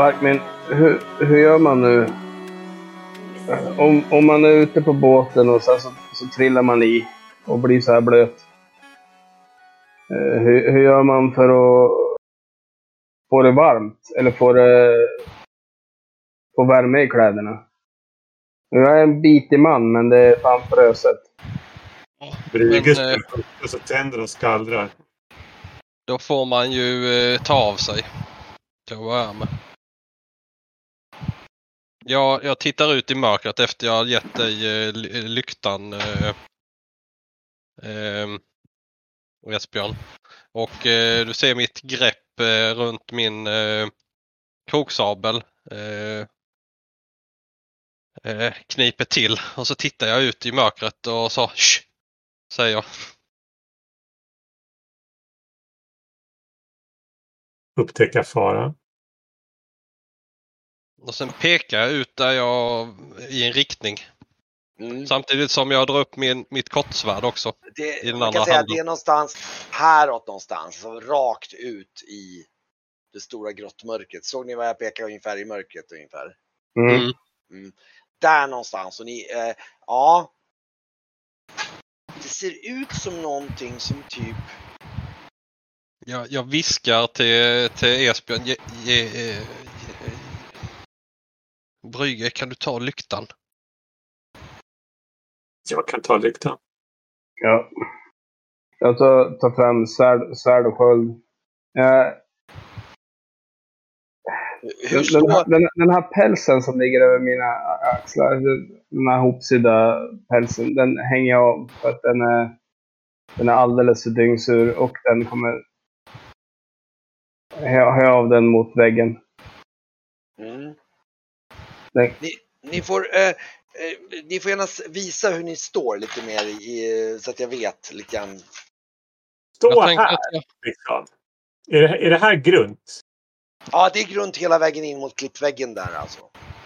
Varkmin, hur, hur gör man nu? Om, om man är ute på båten och sen så, så trillar man i och blir så här blöt. Eh, Hur, hur gör man för att få det varmt? Eller få det... Få värme i kläderna? Jag är en bitig man, men det är fan fröset. Brygge Men, eh, och så tänder och skallrar. Då får man ju eh, ta av sig. Till att börja med. Jag, jag tittar ut i mörkret efter jag har gett dig eh, lyktan eh, eh, Esbjörn. Och eh, du ser mitt grepp eh, runt min eh, kroksabel. Eh, eh, kniper till och så tittar jag ut i mörkret och så Shh! säger jag. Upptäcka fara. Och sen pekar jag ut där jag i en riktning. Mm. Samtidigt som jag drar upp min, mitt kortsvärd också. Det, I den man andra kan säga att handen. det är någonstans häråt någonstans, alltså rakt ut i det stora grottmörkret. Såg ni vad jag pekade ungefär i mörkret ungefär? Mm. Mm. Mm. Där någonstans. Och ni, eh, ja. Det ser ut som någonting som typ, Jag, jag viskar till, till Esbjörn. Ge, ge, ge, ge, Brygge, kan du ta lyktan? Jag kan ta lyktan. Ja. Jag tar, tar fram svärd, svärd och sköld. Eh, Den, den, här, den, den här pälsen som ligger över mina axlar, den här hopsydda pälsen, den hänger jag av för att den är, den är alldeles för dyngsur och den kommer... Jag har av den mot väggen. Nej. ni, ni får eh, eh, ni får gärna visa hur ni står lite mer i, så att jag vet lite grann. Stå här! att jag, Liksom. Är, det, är det här grunt? Ja, det är grunt hela vägen in mot klippväggen där alltså.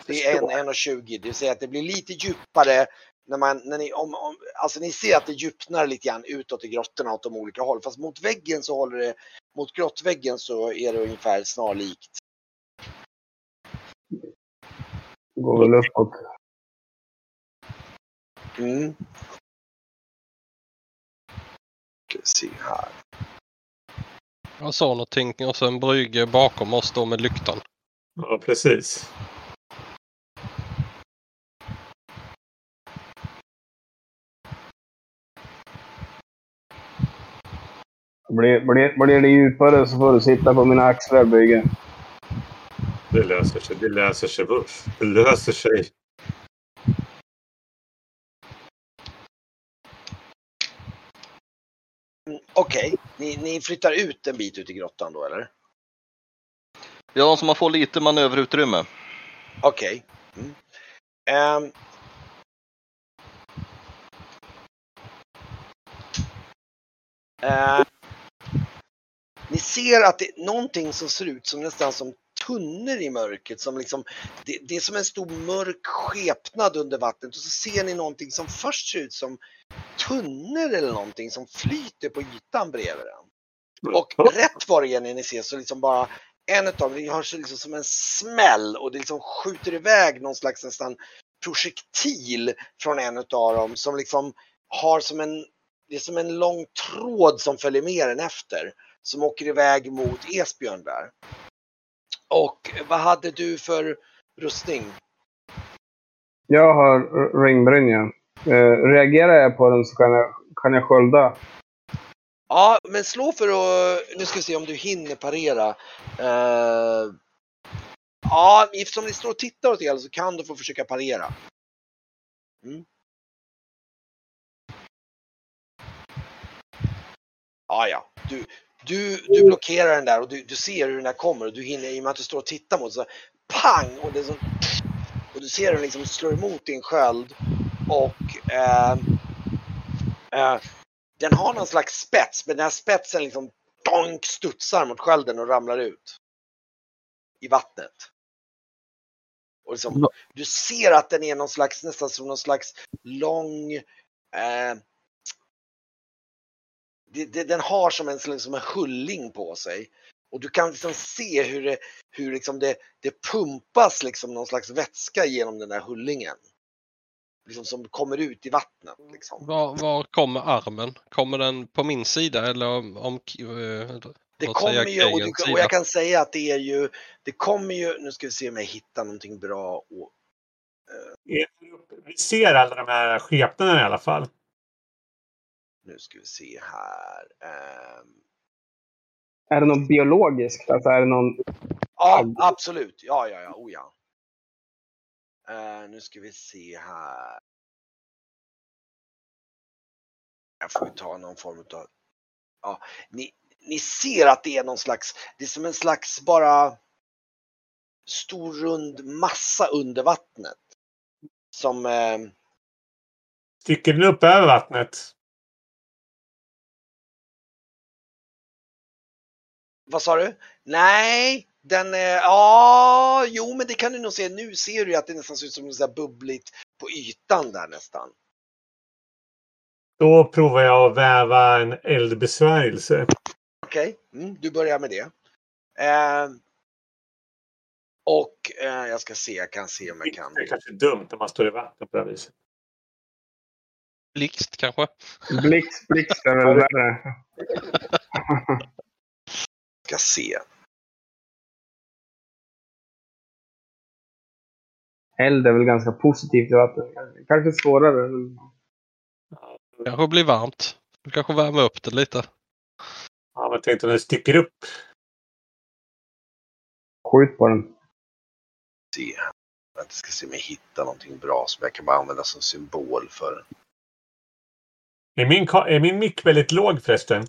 Det är en Förstår. 1,20. Det vill säga att det blir lite djupare när man, när ni, om, om, alltså ni ser att det djupnar lite grann utåt i grottorna åt de olika håll. Fast mot väggen så håller det, mot grottväggen så är det ungefär snarlikt. Går väl uppåt. Mm. Ska vi se här. jag sa någonting och sen Brygge bakom oss då med lyktan. Ja, precis. Blir, blir, blir det djupare så får du sitta på mina axlar, Bygge. Det löser sig. Det löser sig. Det löser sig. Mm, Okej, ni, ni flyttar ut en bit ut i grottan då eller? Ja, så man får lite manöverutrymme. Okej. Mm. Ehm. Eh, ni ser att det är någonting som ser ut som nästan som tunnor i mörkret. Som liksom, det, det är som en stor mörk skepnad under vattnet och så ser ni någonting som först ser ut som tunnor eller någonting som flyter på ytan bredvid den. Och rätt vad det är när ni ser så liksom bara en utav det hörs liksom som en smäll och det liksom skjuter iväg någon slags nästan projektil från en utav dem som liksom har som en, det är som en lång tråd som följer med den efter. Som åker iväg mot Esbjörn där. Och vad hade du för rustning? Jag har ringbrynja. Eh, reagerar jag på den så kan jag, kan jag skölda. Ja, men slå för att, nu ska vi se om du hinner parera. Eh, ja, eftersom ni står och tittar åt er så kan du få försöka parera. Mm. Ja, ja. Du, du, du blockerar den där och du, du ser hur den där kommer och du hinner i och med att du står och tittar mot så pang och det är så, och du ser hur den liksom slår emot din sköld och eh, eh, den har någon slags spets men den här spetsen liksom donk studsar mot skölden och ramlar ut i vattnet. Och liksom, du ser att den är någon slags, nästan som någon slags lång eh, det, det, den har som en, som en hulling på sig. Och du kan liksom se hur det, hur liksom det, det pumpas liksom någon slags vätska genom den där hullingen. Liksom som kommer ut i vattnet. Liksom. Var, var kommer armen? Kommer den på min sida eller om... om eh, Det kommer ju, och, du, och jag kan säga att det är ju, det kommer ju, nu ska vi se om jag hittar någonting bra. Och, Vi ser alla de här skepnaderna i alla fall. Nu ska vi se här. Ehm, Är det något biologiskt? Alltså är det någon... Ja, absolut. Ja, ja, ja. Oh, ja. Eh, nu ska vi se här. Jag får ta någon form av... Ja, ni, ni ser att det är någon slags... Det är som en slags bara stor rund massa under vattnet. Som... Eh, Sticker den upp över vattnet? Vad sa du? Nej, den är... Ja, jo, men det kan du nog se. Nu ser du ju att det nästan ser ut som här bubbligt på ytan där nästan. Då provar jag att väva en eldbesvärjelse. Okej, mm, du börjar med det. Eh, och eh, jag ska se, jag kan se om jag kan. Det är kanske dumt när man står i vatten på det här viset. Blixt kanske? Blixt, blixt är väl värre. Ska se. Eld är väl ganska positivt i vatten. Kanske svårare. Kanske blir varmt. Du kanske värmer upp det lite. Ja, men tänk om den sticker upp. Skjut på den. se. Jag ska se om jag hittar någonting bra som jag kan bara använda som symbol för. Är min, är min mick väldigt låg förresten?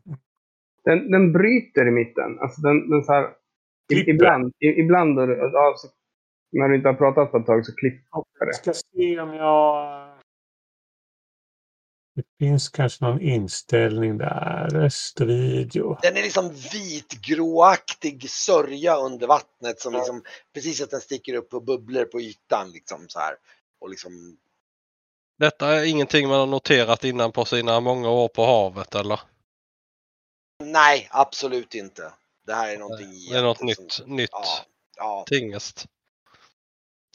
Den, den bryter i mitten. Alltså den, den så här... Klipper. ibland, ibland då, det- ja, så, när du inte har pratat på ett tag så klipper Jag det. ska se om jag... Det finns kanske någon inställning där. Röstvideo. Den är liksom vitgråaktig sörja under vattnet som liksom precis att den sticker upp och bubblor på ytan liksom så här. Och liksom, Detta är ingenting man har noterat innan på sina många år på havet eller? Nej, absolut inte. Det här är någonting Det är något jätte- nytt, som- nytt Ja, ja. tingest.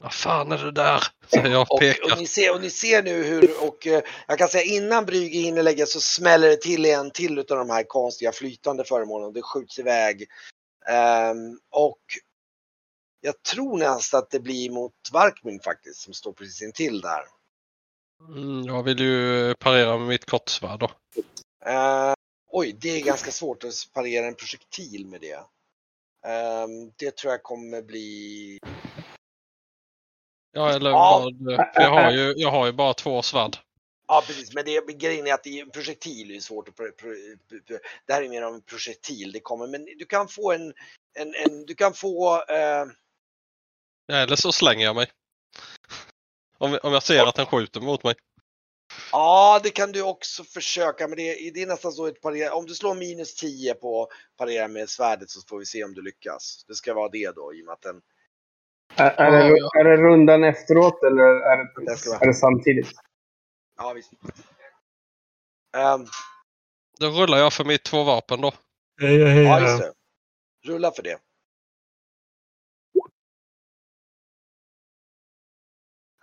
Vad fan är det där? Säger jag och Och, pekar. och, ni ser, och ni ser nu hur, och eh, jag kan säga innan Brügge hinner lägga så smäller det till en till utav de här konstiga flytande föremålen och det skjuts iväg. Ehm, och jag tror nästan att det blir mot Varkmund faktiskt som står precis intill där. Mm, jag vill ju parera med mitt kortsvärd då. Ehm, oj, det är ganska svårt att parera en projektil med det. Ehm, det tror jag kommer bli... Ja, eller Ja. vad? Jag har ju, jag har ju bara två svärd. Ja precis, men det, grejen är att det projektil är svårt att... Det här är mer av en projektil det kommer, men du kan få en... en, en du kan få... Eh, eller så slänger jag mig. Om, om jag ser att den skjuter mot mig. Ja, det kan du också försöka, men det, är- det är nästan så ett parera. Om du slår minus 10 på parera med svärdet så får vi se om du lyckas. Det ska vara det då, i och med att den... Är, är, det, Ja, är det rundan efteråt eller är det, Det är det samtidigt? Ja, visst. Ehm, Då rullar jag för mitt två vapen då. Hej, hej, ja, just det. Rulla för det.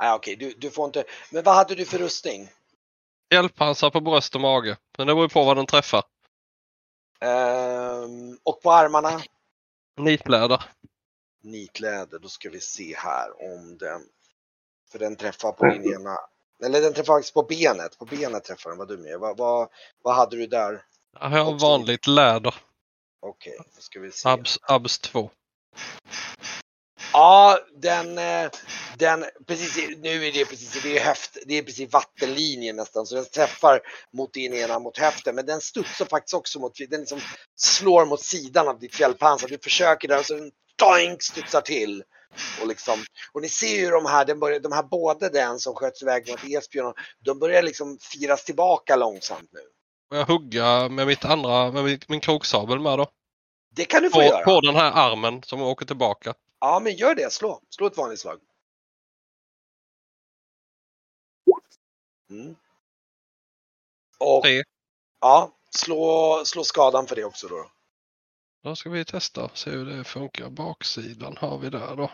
Nej, okej, du, du får inte... Men vad hade du för rustning? Hjälppansar på bröst och mage. Men det beror ju på vad den träffar. Ehm, och på armarna? Nitbläder. Nitläder, då ska vi se här om den... För den träffar på din ena... Eller den träffar faktiskt på benet. På benet träffar den, vad dum jag. Vad, vad, vad hade du där? Jag har Också. vanligt läder. Okej, då ska vi se. Abs, abs 2. Ja, den, eh, den, precis, nu är det precis, det är höft, det är precis vattenlinjen nästan, så den träffar mot din ena mot höften, men den studsar faktiskt också mot, den liksom slår mot sidan av ditt fjällpansar. Du försöker där och så den doink, studsar till. Och, liksom, och ni ser ju de här, den börjar, de här både den som sköts iväg mot Esbjörn, de börjar liksom firas tillbaka långsamt nu. Får jag hugga med mitt andra, med min, min kroksabel med då? Det kan du få På, göra. på den här armen som åker tillbaka. Ja, men gör det. Slå. Slå ett vanligt slag. Mm. Och Tre. ja, slå, slå skadan för det också då. Då ska vi testa se hur det funkar. Baksidan har vi där då.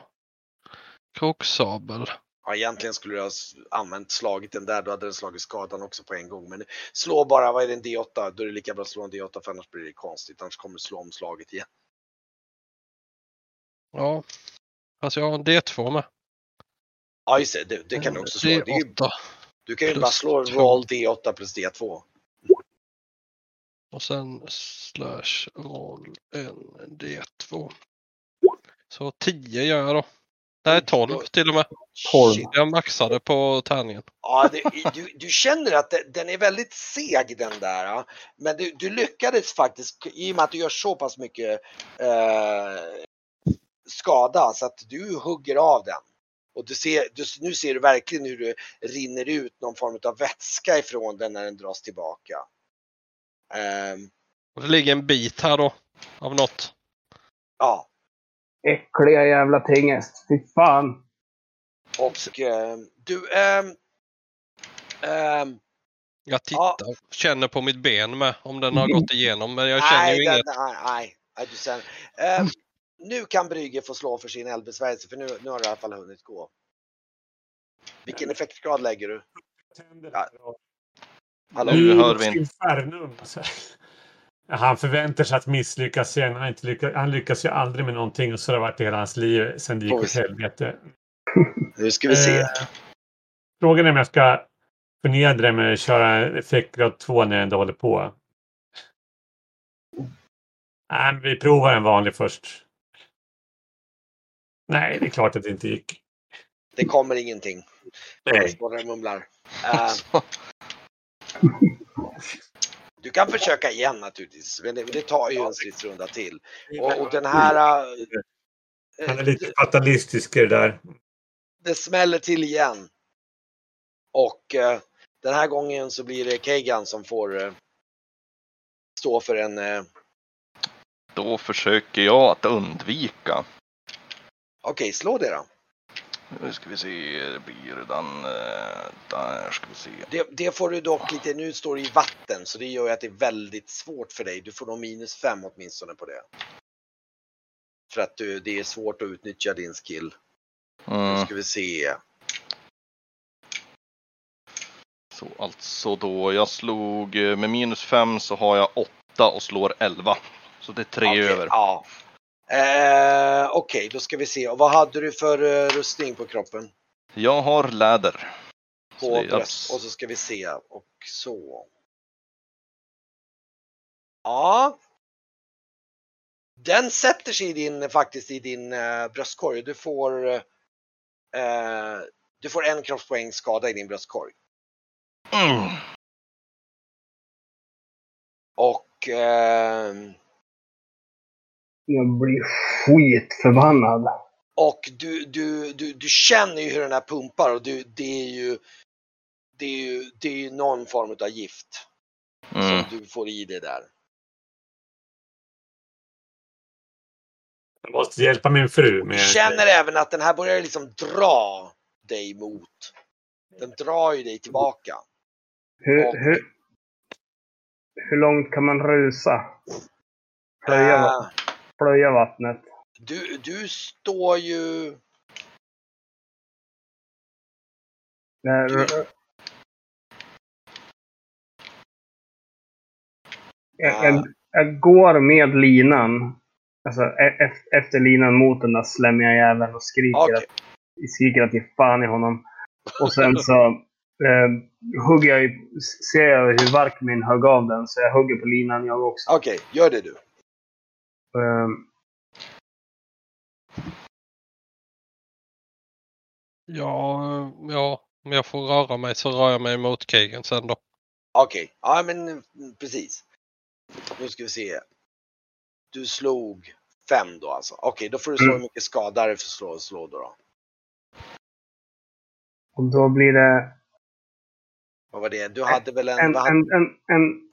Kroksabel. Ja, egentligen skulle du ha använt slagit den där, då hade den slagit skadan också på en gång. Men slå bara, vad är det, en D8? Då är det lika bra att slå en D8 för annars blir det konstigt. Annars kommer du slå om slaget igen. Ja. Fast jag har en D2 med. Ja, just det. Det, det kan du också slå. Det är ju, D8. Du kan ju plus bara slå roll D8 plus D2. Och sen slash roll en D2. Så 10 gör jag då. Nej 12 till och med. 12. Shit. Jag maxade på tärningen. Ja, det, du, du känner att det, den är väldigt seg den där. ja. Men du, du lyckades faktiskt, i och med att du gör så pass mycket eh, skada, så att du hugger av den. Och du ser, du, nu ser du verkligen hur det rinner ut någon form av vätska ifrån den när den dras tillbaka. Ehm, Och det ligger en bit här då. Av något. ja, Äckliga jävla tingest. Fy fan. och ehm, du... ehm, Jag tittar. Känner på mitt ben med. Om den har gått igenom. Men jag känner nej, ju den, inget. nej, nej, nej, du känner. Nu kan Brygge få slå för sin eldbesvärjelse för nu, nu har det i alla fall hunnit gå. Vilken effektgrad lägger du? Ja. Hallå? Nu hör vi inte. Infernum. Så- Han förväntar sig att misslyckas igen. Han, inte lyckas, han lyckas ju aldrig med någonting och så har det varit i hela hans liv sen det gick åt helvete. Nu ska vi se. Eh, Frågan är om jag ska förnedra mig och köra effektgrad 2 när jag ändå håller på. Nej, men vi provar en vanlig först. Nej, det är klart att det inte gick. Det kommer ingenting. Nej. Och mumlar. Ehm, du kan försöka igen naturligtvis, men det, det tar ju en stridsrunda till. Och, och den här... eh, Han är lite fatalistisk i det där. det smäller till igen. Och eh, den här gången så blir det Kagan som får stå för en... Då försöker jag att undvika. Okej, slå det då. Nu ska vi se, det blir den... eh, Där ska vi se. Det, det får du dock lite, nu står det i vatten så det gör ju att det är väldigt svårt för dig. Du får nog minus fem åtminstone på det. För att du, det är svårt att utnyttja din skill. Nu Mm. ska vi se. Så alltså då, jag slog eh, med minus 5 så har jag 8 och slår 11. Så det är 3 Okej, över. Ja. Eh, Okej, då ska vi se. Och vad hade du för eh, rustning på kroppen? Jag har läder. På bröst. Och så ska vi se. Och så. Ja. Den sätter sig i din, faktiskt i din eh, bröstkorg. Du får, eh, du får en kroppspoäng skada i din bröstkorg. Mm. Och ehm, Jag blir skitförbannad. Och du, du, du, du känner ju hur den här pumpar och du, det är ju det är ju, det är ju någon form av gift Mm. som du får i dig där. Jag måste hjälpa min fru Du med... känner även att den här börjar liksom dra dig mot. Den drar ju dig tillbaka. Hur, Och- hur, hur långt kan man rusa? Eh, plöja vattnet. du, du står ju... Nej, Du- Jag, jag, jag går med linan. Alltså e- e- efter linan mot den där slemmiga jäveln och skriker, Okej, att, skriker att ge fan i honom. Och sen så eh, hugger jag ser jag hur Varkmin högg av den, så jag hugger på linan jag också. okej, gör det du. Ehm, Ja, ja, om jag får röra mig så rör jag mig mot Kagan sen då. Okej, ja men mm, precis. Nu ska vi se. Du slog fem då alltså. Okej, då får du slå Mm. hur mycket skada du får slå, slå då, då. och då blir det Vad var det? Du hade väl en... en... vad hade- en, en, en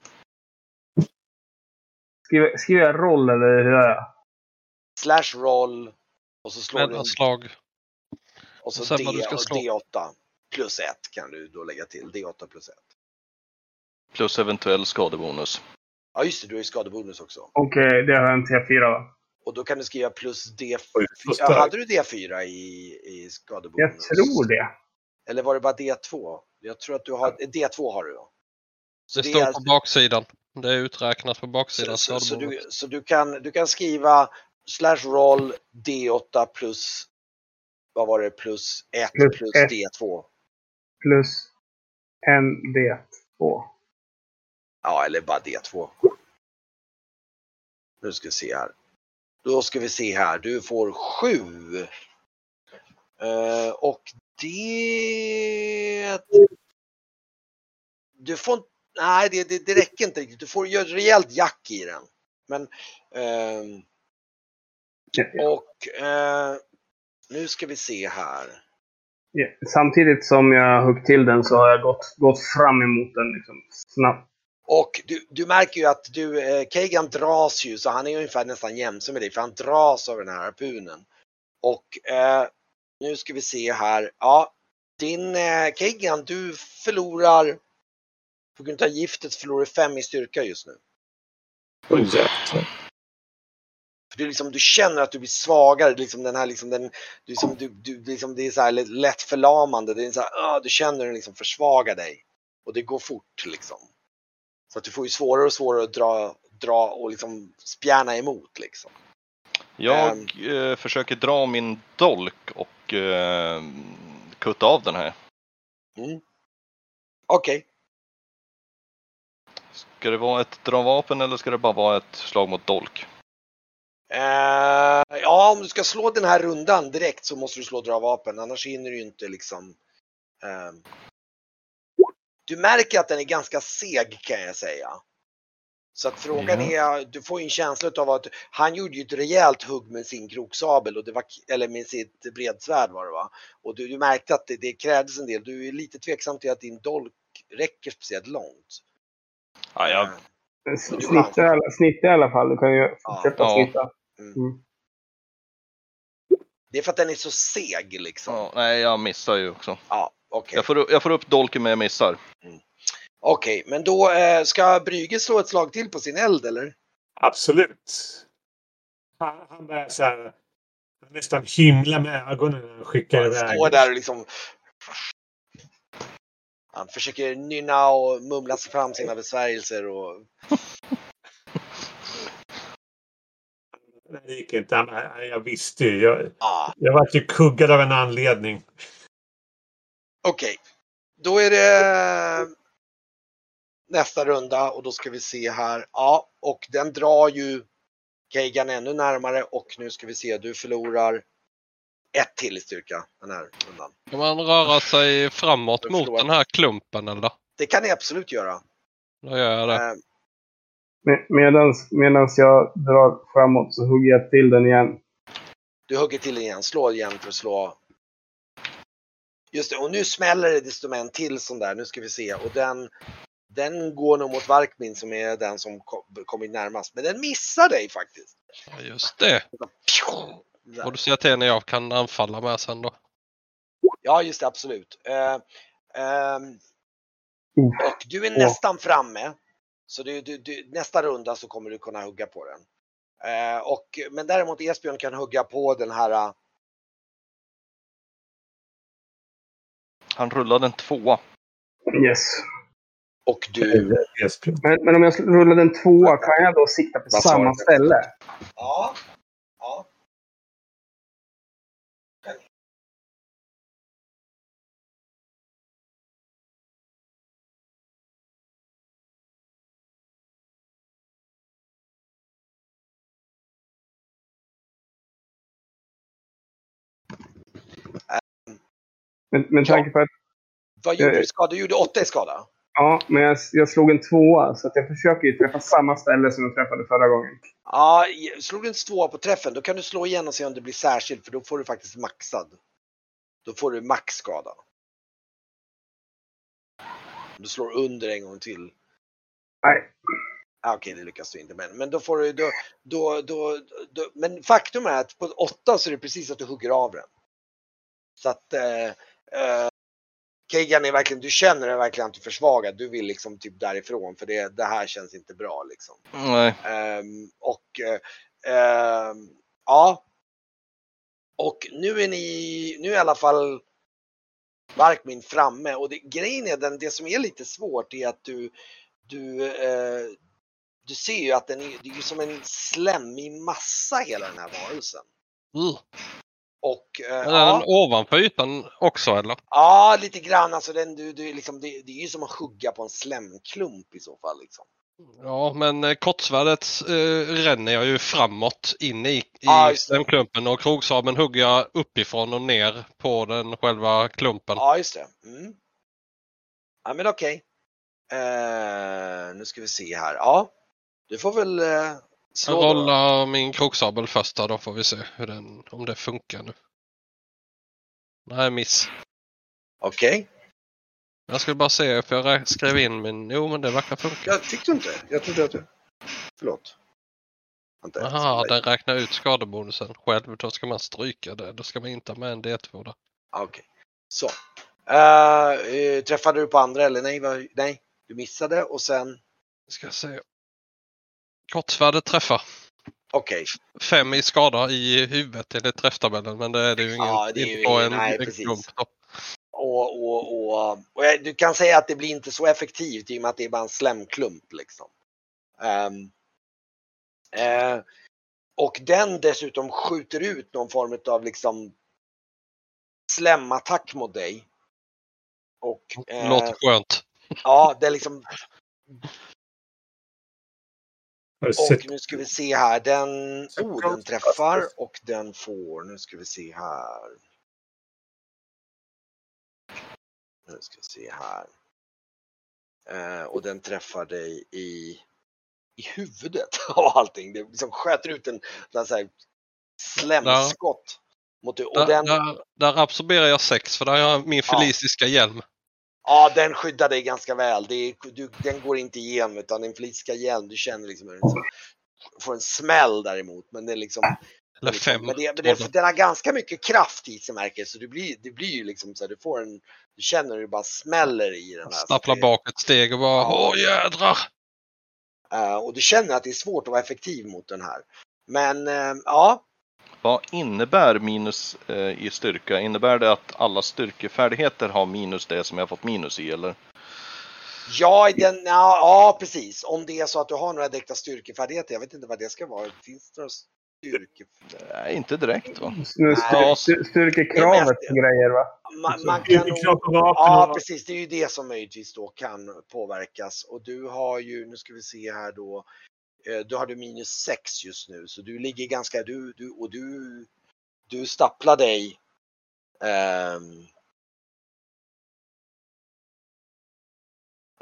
skriver, skriver jag roll eller hur är det? slash roll och så slår du en, Mellanslag. och så sen D, vad du ska slå. D8 plus 1 kan du då lägga till. D8 plus 1. Plus eventuell skadebonus. Ja just det, du har ju skadebonus också. Okej, det har jag en T4 då. Och då kan du skriva plus D4. Oj, så Ja, hade du D4 i, i skadebonus? Jag tror det. Eller var det bara D2? Jag tror att du har, D2 har du ja. Så Det det står är- på baksidan. Det är uträknat på baksidan. Så, så, du, så du, kan, du kan skriva slash roll D8 plus, vad var det, plus 1 Plus plus, ett. D2. Plus en D2. Ja, eller bara D2. Nu ska vi se här. Då ska vi se här. Du får 7. Eh, och det... Du får inte... Nej, det, det, det räcker inte riktigt. Du får göra ett rejält jack i den. Men... ehm, och... eh, nu ska vi se här. Ja, Samtidigt som jag huggt till den så har jag gått, gått fram emot den liksom, snabbt. Och du, du märker ju att du, eh, Kagan dras ju, så han är ungefär nästan jämse med dig, för han dras av den här harpunen. Och eh, nu ska vi se här. Ja, din eh, Kagan, du förlorar, på grund av giftet förlorar du fem i styrka just nu. Jävlar. För du, liksom, du känner att du blir svagare, liksom den här liksom, den, du, liksom, du, du, liksom, det är så här lätt- förlamande, det är så här, ah, du känner den liksom försvaga dig. Och det går fort liksom. Så att du får ju svårare och svårare att dra, dra och liksom spjärna emot liksom. Jag Ehm. eh, försöker dra min dolk och eh, kutta av den här. Okej, Ska det vara ett dra vapen eller ska det bara vara ett slag mot dolk? Eh, ja, om du ska slå den här rundan direkt så måste du slå dra vapen, annars hinner du ju inte liksom. ehm. du märker att den är ganska seg kan jag säga. Så att frågan är, du får ju en känsla av att han gjorde ju ett rejält hugg med sin kroksabel och det var, eller med sitt bredsvärd var det va? Och du, du märkte att det, det krävdes en del. Du är lite tveksam till att din dolk räcker speciellt långt. Ja, jag, Snitta, i alla- snitta i alla fall. Du kan ju fortsätta Ja. snitta. Mm. Mm. Det är för att den är så seg liksom. ja, nej, jag missar ju också. Ja, okej. Jag får, upp- jag får upp dolken men jag missar. Okej, men då eh, ska Brygge slå ett slag till på sin eld eller? Absolut. Han, han börjar så här, nästan himla med ögonen när han skickar Han iväg. står där och liksom... Han försöker nynna och mumla sig fram sina besvärjelser och... Det gick inte. Jag visste ju. Jag, Ja, jag var ju kuggad av en anledning. okej. Då är det nästa runda och då ska vi se här. Ja, och den drar ju Keigan ännu närmare och nu ska vi se, du förlorar ett till i styrka den här rundan. Kan man röra sig framåt mot den här klumpen eller? Det kan ni absolut göra. Då gör jag det. Eh, Med- Medans, medans jag drar framåt så hugger jag till den igen. Du hugger till igen, slå igen för att slå. Just det, och nu smäller det desto med en till sån där. Nu ska vi se. Och den, den går nog mot Varkmin som är den som kom, kommit närmast. Men den missar dig faktiskt. Ja, just det. Där. Och du ser till när jag kan anfalla med sen då. Ja, just det, absolut. Ehm, Uff. och du är Ja. nästan framme. Så du, du, du, nästa runda så kommer du kunna hugga på den. Eh, och, men däremot Esbjörn kan hugga på den här eh, Han rullade en tvåa. Yes. och du... Men, men om jag rullade en tvåa, kan jag då sikta på samma ställe? Ja. Med, med tanke på att Vad gjorde Eh. du skada? Du gjorde åtta i skada? ja, men jag, jag slog en tvåa, så att jag försöker ju träffa samma ställe som jag träffade förra gången. Ja, slog du en tvåa på träffen då kan du slå igen och se om det blir särskilt för då får du faktiskt maxad. Då får du maxskada. Du slår under en gång till. Nej. Ah, Okej, det lyckas du inte men, men då får du då, då, då, då, Men faktum är att på åtta så är det precis att du hugger av den. Så att eh, eh, Kegan är verkligen, du känner det verkligen att du är försvagad. Du vill liksom typ därifrån för det, det här känns inte bra liksom. Nej. Ehm, och eh, ehm, ja. Och nu är ni, nu är i alla fall Varkmin framme och det, grejen är den, det som är lite svårt är att du, du, eh, du ser ju att den är, det är ju som en slemmig massa hela den här varelsen. Mm. Och eh, Är den ja, ovanför ytan också eller? ja, lite grann alltså den, du, du, liksom, det, det är ju som att hugga på en slemklump i så fall liksom. Ja, men eh, kortsvärdet eh, ränner jag ju framåt in i, i Ja, just det. den klumpen och krogsabeln hugger jag uppifrån och ner på den själva klumpen. Ja, just det. Mm. Ja, men okej. Eh, nu ska vi se här. Ja, du får väl eh, slå då. rollar min krogsabel först då, får vi se hur den, om det funkar nu. Nej, miss. Okej. Jag skulle bara se för jag skrev in min... Jo, men det verkar funka. Jag tyckte inte. Jag trodde att du... Förlåt. Ska Jaha, den räknar ut skadebonusen själv. Då ska man stryka det. Då ska man inte ha med en D2 där. Ah, Okej. Så. Eh, eh, träffade du på andra eller nej? Nej, du missade och sen... Ska jag se. Kortsvärdet träffar. Okej. Fem i skada i huvudet enligt träfftabellen. Men det är det ju ingen, Ja, det är ju ingen- en, nej, en precis. klump. Och, och, och, och jag- du kan säga att det blir inte så effektivt i och med att det är bara en slemklump liksom. Ehm, eh, och den dessutom skjuter ut någon form av liksom slemattack mot dig. Och eh, Låter skönt. ja, det är liksom? Och nu ska vi se här, den, oh den träffar och den får, nu ska vi se här. Nu ska vi se här. Eh, och den träffar dig i, i huvudet av allting. Det liksom sköter ut en en här slemskott. Mot dig. Och Där, den, där, där absorberar jag sex för där har jag min Ja. felisiska hjälm. Ja, den skyddar dig ganska väl. Det är, du, den går inte igenom utan din flitiska hjälm, du känner liksom hur den får en smäll däremot. Men det är liksom Eller liksom, fem. Men, det, men det, den har ganska mycket kraft i sig märker så det blir, det blir ju liksom så här, du får en, du känner hur det bara smäller i den här. Stapplar bak ett steg och bara Ja. åh jädrar! Eh, och du känner att det är svårt att vara effektiv mot den här. Men eh, ja, Vad innebär minus eh, i styrka? Innebär det att alla styrkefärdigheter har minus det som jag fått minus i eller? ja, i den, ja, ja precis. Om det är så att du har några direkta styrkefärdigheter, jag vet inte vad det ska vara. Finns det några styrke... Nej, inte direkt va? Styr, styr, styrkekravet grejer va? Man, man kan nog... Ja, precis. Det är ju det som möjligtvis då kan påverkas. Och du har ju, nu ska vi se här då, då har du minus 6 just nu. Så du ligger ganska, du, du och du, du stapplar dig. ehm,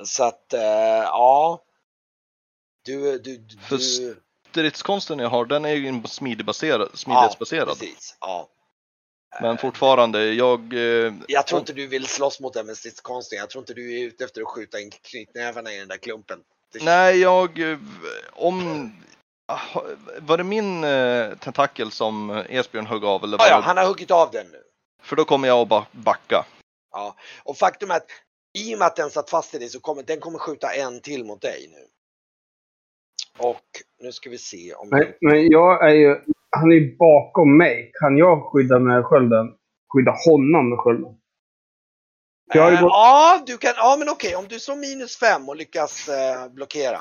så att, eh, ja. Du, du, du, För Stridskonsten jag har, den är ju smidigbaserad, smidighetsbaserad. Ja, precis. Ja. Men fortfarande, jag... Eh, Jag tror inte du vill slåss mot den med stridskonsten. Jag tror inte du är ute efter att skjuta in knytnävarna i den där klumpen. Nej, jag... eh, Om... ah, Var det min eh, tentakel som Esbjörn högg av? Eller var Ja, ja, han har huggit av den nu. För då kommer jag att bara backa. Ja, och faktum är att i och med att den satt fast i dig så kommer den kommer skjuta en till mot dig nu. Och nu ska vi se om Men, men jag är ju... Han är ju bakom mig. Kan jag skydda med skölden? Skydda honom med skölden? Eh, gått... Ja, du kan, ja men okej, om du slår minus fem och lyckas eh, blockera.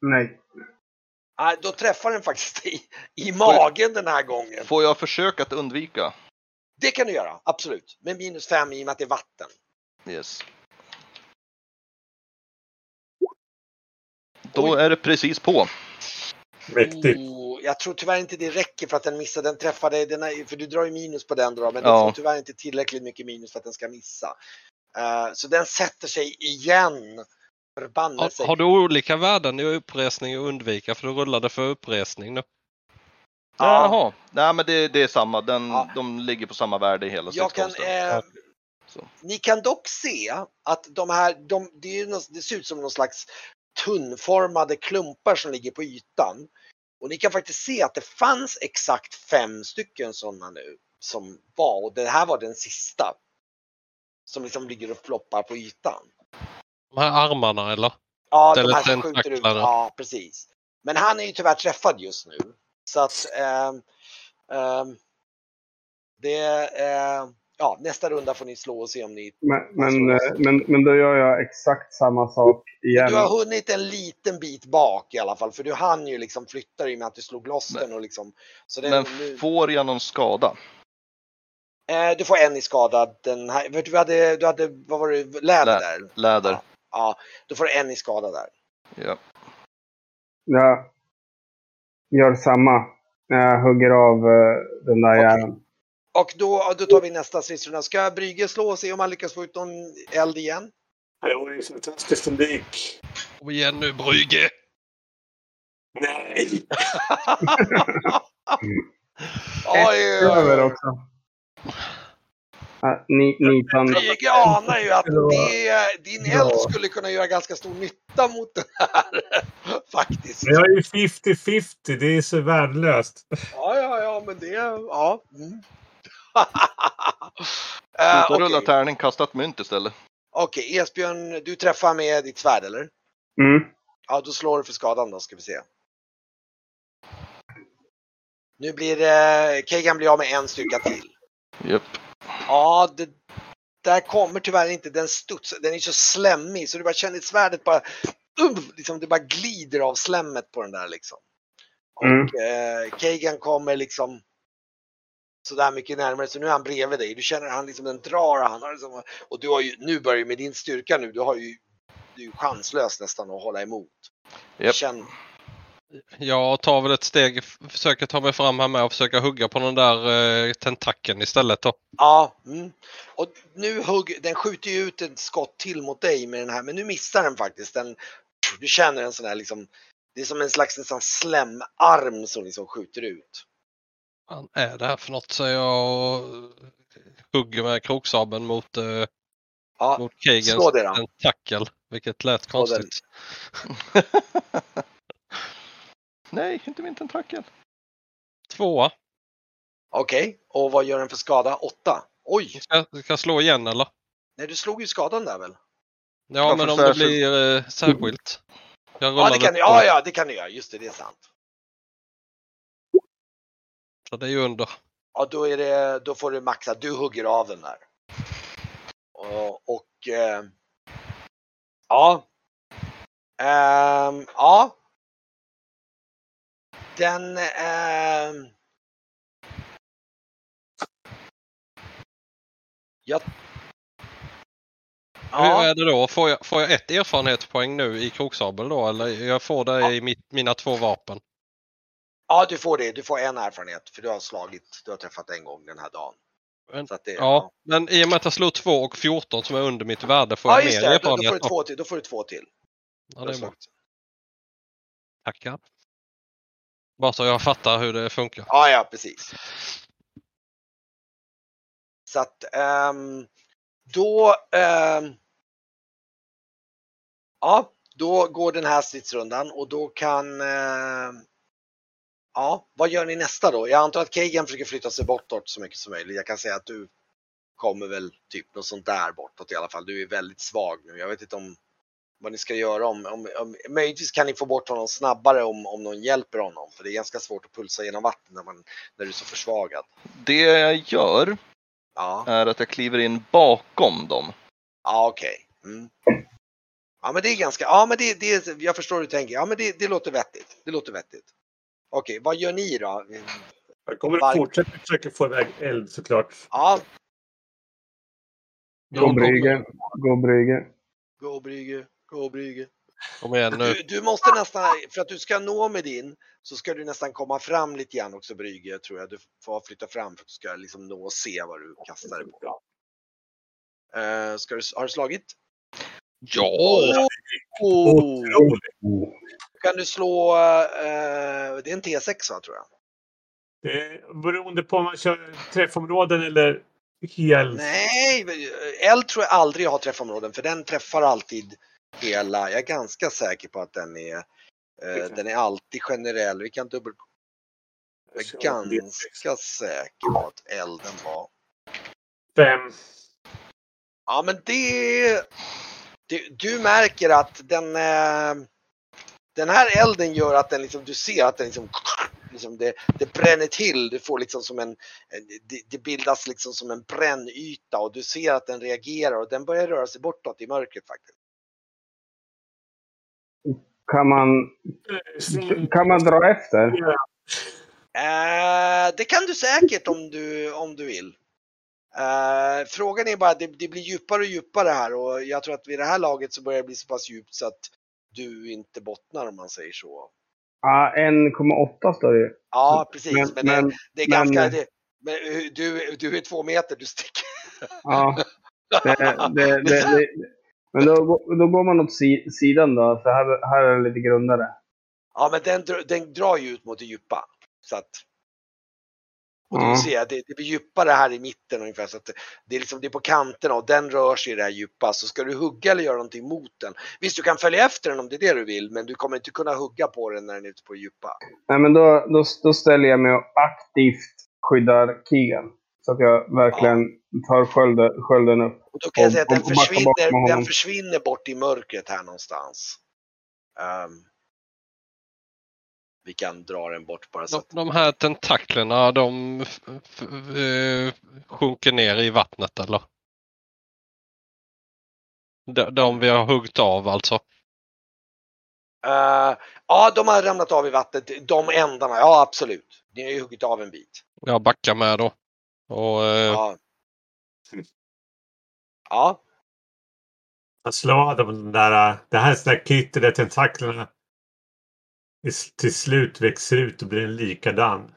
Nej. Nej, då träffar den faktiskt i, i magen den här gången. Får jag försöka att undvika? Det kan du göra, absolut. Med minus fem i och med att det är vatten. Yes. Då är det precis på. Mäktigt. Jag tror tyvärr inte det räcker för att den missar. Den träffar dig, den är, för du drar ju minus på den då, men Ja. det får tyvärr inte tillräckligt mycket minus för att den ska missa. Eh, så den sätter sig igen. Förbannelse. Har, har du olika värden i uppresning och undvika? För du rullade för uppresning nu. Ja. Jaha. Nej men det, det är samma. Den, Ja. De ligger på samma värde i hela Jag kan, eh, Så. ni kan dock se att de här, de, det, är det ser ut som någon slags tunnformade klumpar som ligger på ytan. Och ni kan faktiskt se att det fanns exakt fem stycken sådana nu. som var och det här var den sista. Som liksom ligger och floppar på ytan. De här armarna eller? Ja, de här som skjuter ut. Ja, precis. Men han är ju tyvärr träffad just nu. Så att ehm, ehm, det, eh, ja, nästa runda får ni slå och se om ni Men, men, eh, men, men då gör jag exakt samma sak igen. Du har hunnit en liten bit bak i alla fall för du hann ju liksom flytta dig i och med att du slog loss den och liksom. Så den, Men nu, får jag någon skada? eh, du får en i skada. Den här, du, du hade, du hade, vad var det, läder Lä- där? Läder. Ja. Ja, då får du en i skada där. Ja. Jag gör samma. Jag hugger av eh, den där Okej. jäveln. Och då, då tar vi nästa stridsrunda. Ska Brygge slå och se om han lyckas få ut någon eld igen? Det var ju fantastiskt om det gick. Kom igen nu Brygge! Nej! Oj, Över också. Ja, ni, nitan. Brygge anar ju att Det det, din eld skulle kunna göra ganska stor nytta mot den här. Faktiskt. Jag är ju 50-50. Det är så värdelöst. Ja, ja, ja, men det, ja. Mm. Uh, rulla Okej, tärning, kasta ett mynt istället. Okej, Esbjörn, du träffar med ditt svärd eller? Mm. Ja, då slår du för skadan då, ska vi se. Nu blir det, Kegan blir av med en styrka till. Japp. Ja, det där kommer tyvärr inte den studs, den är så slemmig så du bara känner svärdet bara, um, liksom det bara glider av slemmet på den där liksom. Och Mm. eh, Kegan kommer liksom sådär mycket närmare så nu är han bredvid dig. Du känner han liksom den drar han har liksom, och du har ju, nu börjar ju med din styrka nu, du har ju, du är ju chanslös nästan att hålla emot. Japp. Känn, Jag tar väl ett steg, försöker ta mig fram här med och försöka hugga på den där eh, tentakeln istället då. Ja, mm. och nu hugg, den skjuter ju ut ett skott till mot dig med den här, men nu missar den faktiskt. Den, du känner en sån här liksom, det är som en slags nästan slemarm som liksom skjuter ut. Vad är det här för något? Så jag hugger med kroksabeln mot, eh, Ja, mot då. tentakel. Vilket lät Slå konstigt. Nej, inte min tentakel. Tvåa. Okej, och vad gör den för skada? Åtta. Oj, Ska, ska jag slå igen eller? nej du slog ju skadan där väl? Ja, men om det blir eh, särskilt. Jag Ja, det kan du, ja, ja, det kan du göra. Just det, det är sant. Så det är ju under. Ja, då, är det, då får du maxa. Du hugger av den där. Och, och eh, ja. Ehm, ja. Den ehm, Ja. Hur är det då? Får jag, får jag ett erfarenhetspoäng nu i kroksabel då? Eller jag får det i mitt, mina två vapen? Ja, du får det. Du får en erfarenhet för du har slagit. Du har träffat en gång den här dagen. Men- det, Ja, men i och med att jag slår 2 och 14 som är under mitt värde får ja jag mer det. Då, då, erfarenhet. får du då. två till. då får du två till. Ja, det är bra. Tackar. Bara så jag fattar hur det funkar. Ja, ja, precis. Så att ehm, då, ehm, ja, då går den här stridsrundan och då kan, ehm, ja, vad gör ni nästa då? Jag antar att Kagan försöker flytta sig bortåt så mycket som möjligt. Jag kan säga att du kommer väl typ något sånt där bortåt i alla fall. Du är väldigt svag nu. Jag vet inte om vad ni ska göra om, om, om möjligtvis kan ni få bort honom snabbare om, om någon hjälper honom. För det är ganska svårt att pulsa genom vatten när, man, när du är så försvagad. Det jag gör Ja, är att jag kliver in bakom dem. ja okej. Mm. Ja men det är ganska, ja men det, det jag förstår hur du tänker. Ja men det, det låter vettigt. Det låter vettigt. Okej, vad gör ni då? Jag kommer att fortsätta försöka få iväg eld såklart. Ja, Gå Brygge. Gå Brygge. gå Brygge, gå Brygge. Kom igen nu. Du, du måste nästan, för att du ska nå med din, så ska du nästan komma fram lite grann också Brygge, tror jag. Du får flytta fram för att du ska liksom nå och se vad du kastar dig på. Uh, ska du, har du slagit? Ja! Oh! Otroligt. Kan du slå, eh, det är en T6 va, tror jag? Det beroende på om man kör träffområden eller hel. Nej, eld tror jag aldrig har träffområden för den träffar alltid hela. Jag är ganska säker på att den är, eh, den är alltid generell. Vi kan dubbel... Jag är ganska säker på att elden var... Fem. Ja men det... Du, du märker att den... Eh, den här elden gör att den liksom, du ser att den liksom, liksom det, det bränner till. Du får liksom som en, det, det bildas liksom som en brännyta och du ser att den reagerar och den börjar röra sig bortåt i mörkret faktiskt. Kan man, kan man dra efter? Eh, det kan du säkert om du, om du vill. Eh, frågan är bara, det, det blir djupare och djupare här och jag tror att vid det här laget så börjar det bli så pass djupt så att du inte bottnar om man säger så. Ja, 1,8 står det ju. Ja, precis. Men, Men- det, men- det är men- ganska... Det, men du, du är två meter, du sticker. Ja, det, det, det, det, men då, går- då går man åt si, sidan då, för här, här är det lite grundare. Ja, men den, den drar ju ut mot det djupa. Så att... Och du Ja. ser, det, det blir djupare här i mitten ungefär. Så att det, det, är liksom, det är på kanterna och den rör sig i det här djupa. Så ska du hugga eller göra någonting mot den. Visst, du kan följa efter den om det är det du vill, men du kommer inte kunna hugga på den när den är ute på det djupa. Nej, men då, då, då ställer jag mig och aktivt skyddar Keegan. Så att jag verkligen tar skölden, skölden upp. Och då kan jag säga att den försvinner, den försvinner bort i mörkret här någonstans. Ehm, vi kan dra den bort bara så De, de här tentaklerna, de eh, sjunker ner i vattnet eller? De, de vi har huggit av alltså. Eh, ja, de har ramlat av i vattnet. De ändarna, ja absolut. Ni har ju huggit av en bit. Jag backar med då. Och eh, Ja. Ja, Jag slår av den där, det här snacket, där tentaklerna till slut växer ut och blir en likadan.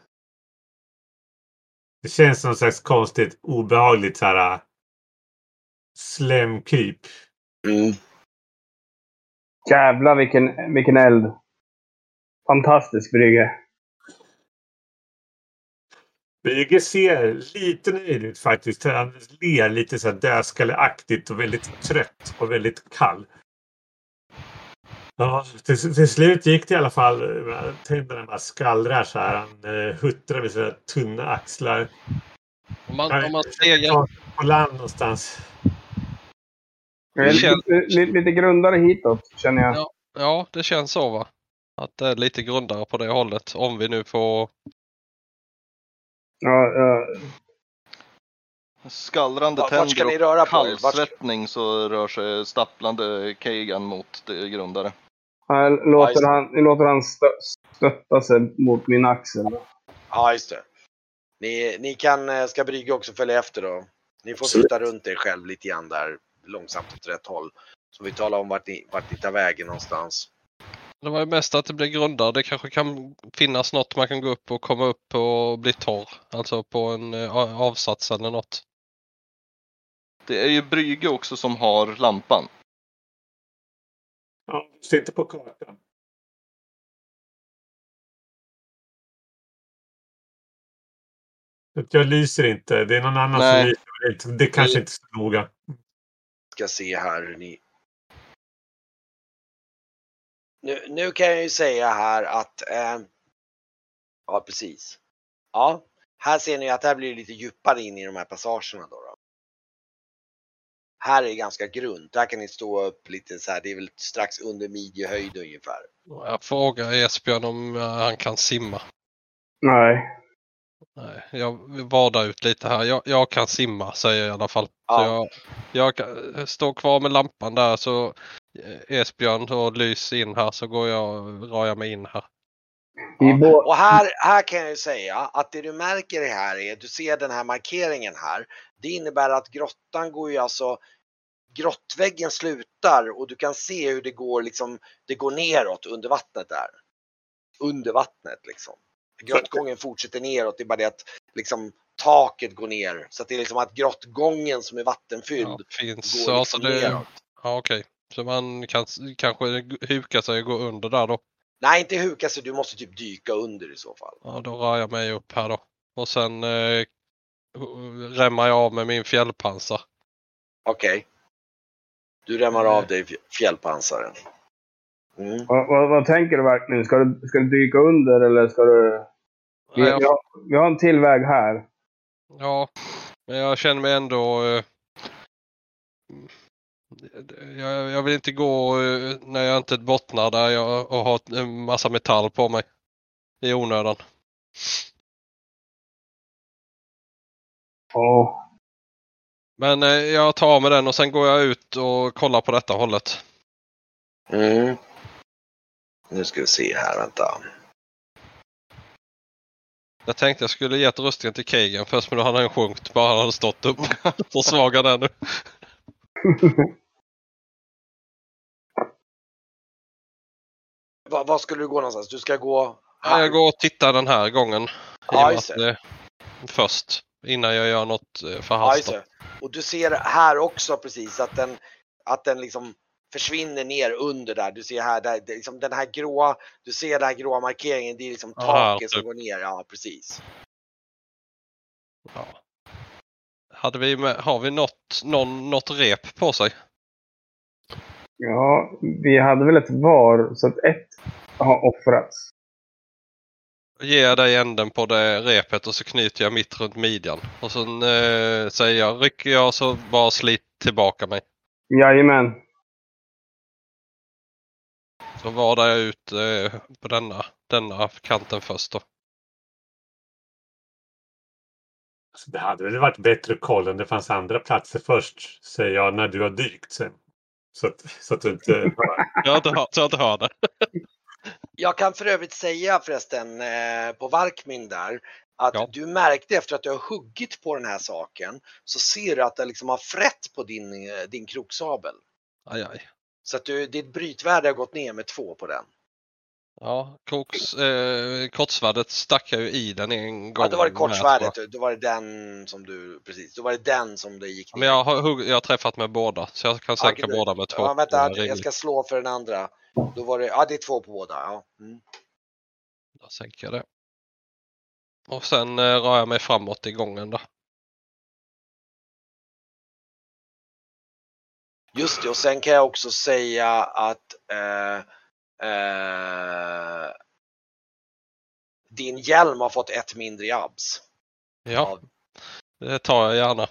Det känns som slags konstigt obehagligt så här slemkryp. mm. Jävlar vilken, vilken eld. Fantastisk brygge. Brygge ser lite nöjd ut faktiskt. Han ler lite så här dödskalleaktigt och väldigt trött och väldigt kall. Ja, till, till slut gick det i alla fall. Tänderna bara skallrar så här. Han uh, huttrar med sina tunna axlar. om man, om man stegar, På land någonstans. Känns- Lite, lite, grundare hitåt, känner jag. Ja. ja det känns så va? Att det är lite grundare på det hållet. Om vi nu får... Ja, ja, Skallrande ska tänder ni och kallsvettning så rör sig stapplande Kagan mot det grundare. Ja, just låter det. han, låter han stö, stötta sig mot min axel. ja just det. Ni, ni kan, eh, ska Brygge också följa efter då. Ni får Absolut. flytta runt er själv lite grann där långsamt åt rätt håll. Så vi talar om vart ni, vart ni tar vägen någonstans. Det var ju mest att det blir grundare. Det kanske kan finnas något man kan gå upp och komma upp och bli torr. Alltså på en eh, avsats eller något. Det är ju Brygge också som har lampan. Ja, ser inte på kartan. Jag lyser inte. Det är någon annan Nej. som lyser. Det- Det kanske inte är så noga. Ska se här hur ni... Nu, nu kan jag ju säga här att... Eh, ja, precis. Ja, här ser ni att det här blir lite djupare in i de här passagerna då. då. Här är det ganska grunt. Här kan ni stå upp lite så här. Det är väl strax under midjehöjd ungefär. Jag frågar Esbjörn om eh, han kan simma. Nej. Nej, jag vadar ut lite här. Jag, jag kan simma säger jag i alla fall. Ja. Så jag, jag kan, står kvar med lampan där så eh, Esbjörn och Lys in här så går jag, drar jag mig in här. Bå, Och här, här kan jag ju säga att det du märker här är, du ser den här markeringen här. Det innebär att grottan går ju alltså, grottväggen slutar och du kan se hur det går liksom, det går neråt under vattnet där. Under vattnet liksom. Grottgången fortsätter neråt, det är bara det att liksom taket går ner. Så att det är liksom att grottgången som är vattenfylld Ja, finns, går liksom det, neråt. ja, okej. Så man kan kanske huka sig och gå under där då. Nej, inte huka sig, du måste typ dyka under i så fall. Ja, då rör jag mig upp här då. Och sen eh, rämmar jag av med min fjällpansar. Okej. Du rämmar av dig fjällpansaren. Mm. vad, vad, vad tänker du verkligen? Ska du, ska du dyka under eller ska du... Vi, Ja, jag- vi, har, vi har en till väg här. Ja, men jag känner mig ändå... eh, Jag, jag vill inte gå eh, när jag inte bottnar där jag och har en massa metall på mig. I onödan. Ja. Men eh, jag tar med den och sen går jag ut och kollar på detta hållet. Mm. Nu ska vi se här, vänta. Jag tänkte jag skulle gett rustningen till Kagan först men då hade han sjunkit bara han hade stått upp. Försvaga den nu. Va, var skulle du gå någonstans? Du ska gå här? Jag går och tittar den här gången. I och Ja, med just att, det. eh, Först. Innan jag gör något eh, Ja, förhastat. det. Och du ser här också precis att den, att den liksom försvinner ner under där. Du ser här, där, liksom den här gråa, du ser den här gråa markeringen, det är liksom Ja, taket som typ. går ner. Ja, precis. Ja. Hade vi med, har vi något, någon, något rep på sig? ja, vi hade väl ett var, så att ett har offrats. Ger jag dig änden på det repet och så knyter jag mitt runt midjan. Och så eh, säger jag, rycker jag så bara slit tillbaka mig. Jajamän. Så vadar jag ut eh, på denna, denna kanten först då. Så det hade väl varit bättre att kolla om det fanns andra platser först, säger jag, när du har dykt sen. Så att, så att du inte hör. Jag har inte hört, så jag inte hör det. Jag kan för övrigt säga förresten eh, på Varkmin där att Ja. du märkte efter att du har huggit på den här saken så ser du att det liksom har frätt på din, eh, din kroksabel. Aj, aj. Så att du, ditt brytvärde har gått ner med två på den. Ja, koks, eh, kortsvärdet stack jag ju i den en gång. Ja, då var det jag. kortsvärdet, då var det den som du, precis, då var det den som det gick ner. Men jag har, jag har träffat med båda så jag kan sänka okej, båda med två. Ja, vänta, jag rimligt. ska slå för den andra. Då var det, ja det är två på båda. Ja. Mm. Då sänker jag det. Och sen eh, rör jag mig framåt i gången då. Just det, och sen kan jag också säga att eh, eh, din hjälm har fått ett mindre i abs. Ja, det tar jag gärna.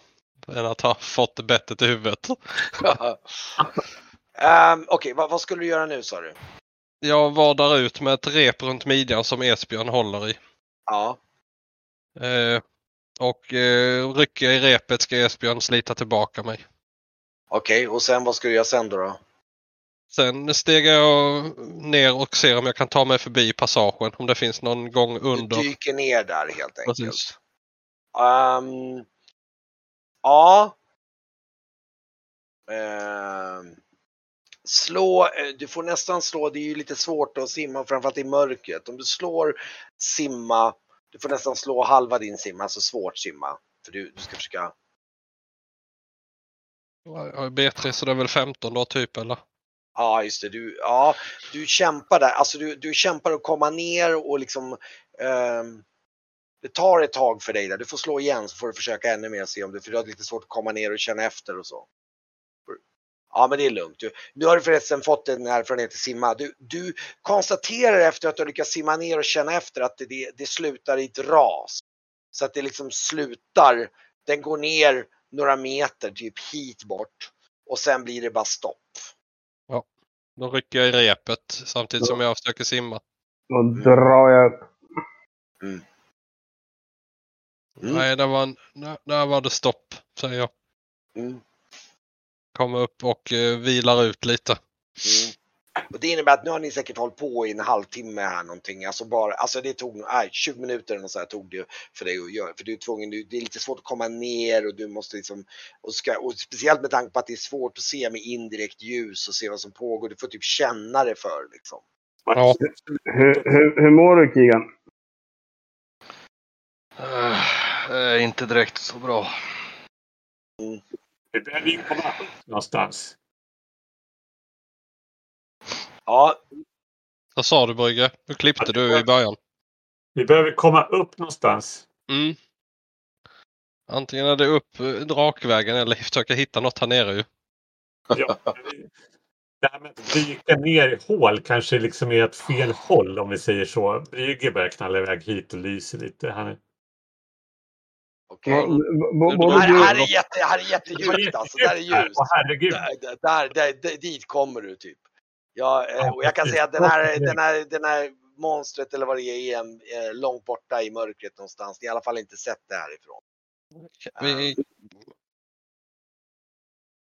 Än att ha fått bettet i huvudet. um, Okej, vad, vad skulle du göra nu sa du? Jag vadar ut med ett rep runt midjan som Esbjörn håller i. Ja, Eh, och eh, rycker i repet ska Esbjörn slita tillbaka mig. okej, och sen vad ska du göra sen då? då? Sen stegar jag ner och ser om jag kan ta mig förbi passagen. Om det finns någon gång Du under. dyker ner där helt enkelt. Precis. Ehm, ja. Ehm, slå, eh, du får nästan slå, det är ju lite svårt att simma framförallt i mörkret. Om du slår simma, du får nästan slå halva din simma, alltså svårt simma. För du, du ska försöka, Jag har B3 så det är väl 15 då typ eller? Ja just det, du, ja, du kämpar där, alltså du, du kämpar att komma ner och liksom ehm, det tar ett tag för dig där. Du får slå igen så får du försöka ännu mer och se om du, för du har lite svårt att komma ner och känna efter och så. Ja men det är lugnt. Du, nu har du förresten fått en erfarenhet att simma. Du, du konstaterar efter att du har lyckats simma ner och känna efter att det, det, det slutar i ett ras. Så att det liksom slutar, den går ner några meter typ hit bort och sen blir det bara stopp. Då rycker jag i repet samtidigt som jag försöker simma. Då drar jag upp. Mm. Nej, där var, där, där var det stopp säger jag. Mm. Kommer upp och eh, vilar ut lite. Mm. Och det innebär att nu har ni säkert hållit på i en halvtimme här någonting. Alltså bara, alltså det tog nej, 20 minuter eller så här tog det för dig att göra. För du är tvungen, du, det är lite svårt att komma ner och du måste liksom, och, ska, och speciellt med tanke på att det är svårt att se med indirekt ljus och se vad som pågår. Du får typ känna det för liksom. Ja. Hur, hur, hur mår du Kigan? Eh, inte direkt så bra. Vi behöver ju komma någonstans. Ja, Vad sa du Brygge? Nu klippte du i början. Vi behöver komma upp någonstans. Mm. Antingen är det upp eh, drakvägen eller försöka hitta något här nere ju. Ja, Det här med att dyka ner i hål kanske liksom är ett fel håll om vi säger så. Brygge börjar knalla iväg hit och lyser lite. Han är... Okej. Det Här, är jätte, här är jättedjupt alltså. Där är ljust. Där, där, där, dit kommer du typ. Ja, eh, och jag kan säga att den här, den här, den här monstret eller vad det är, är en, eh, långt borta i mörkret någonstans. Ni har i alla fall inte sett det härifrån. Vi...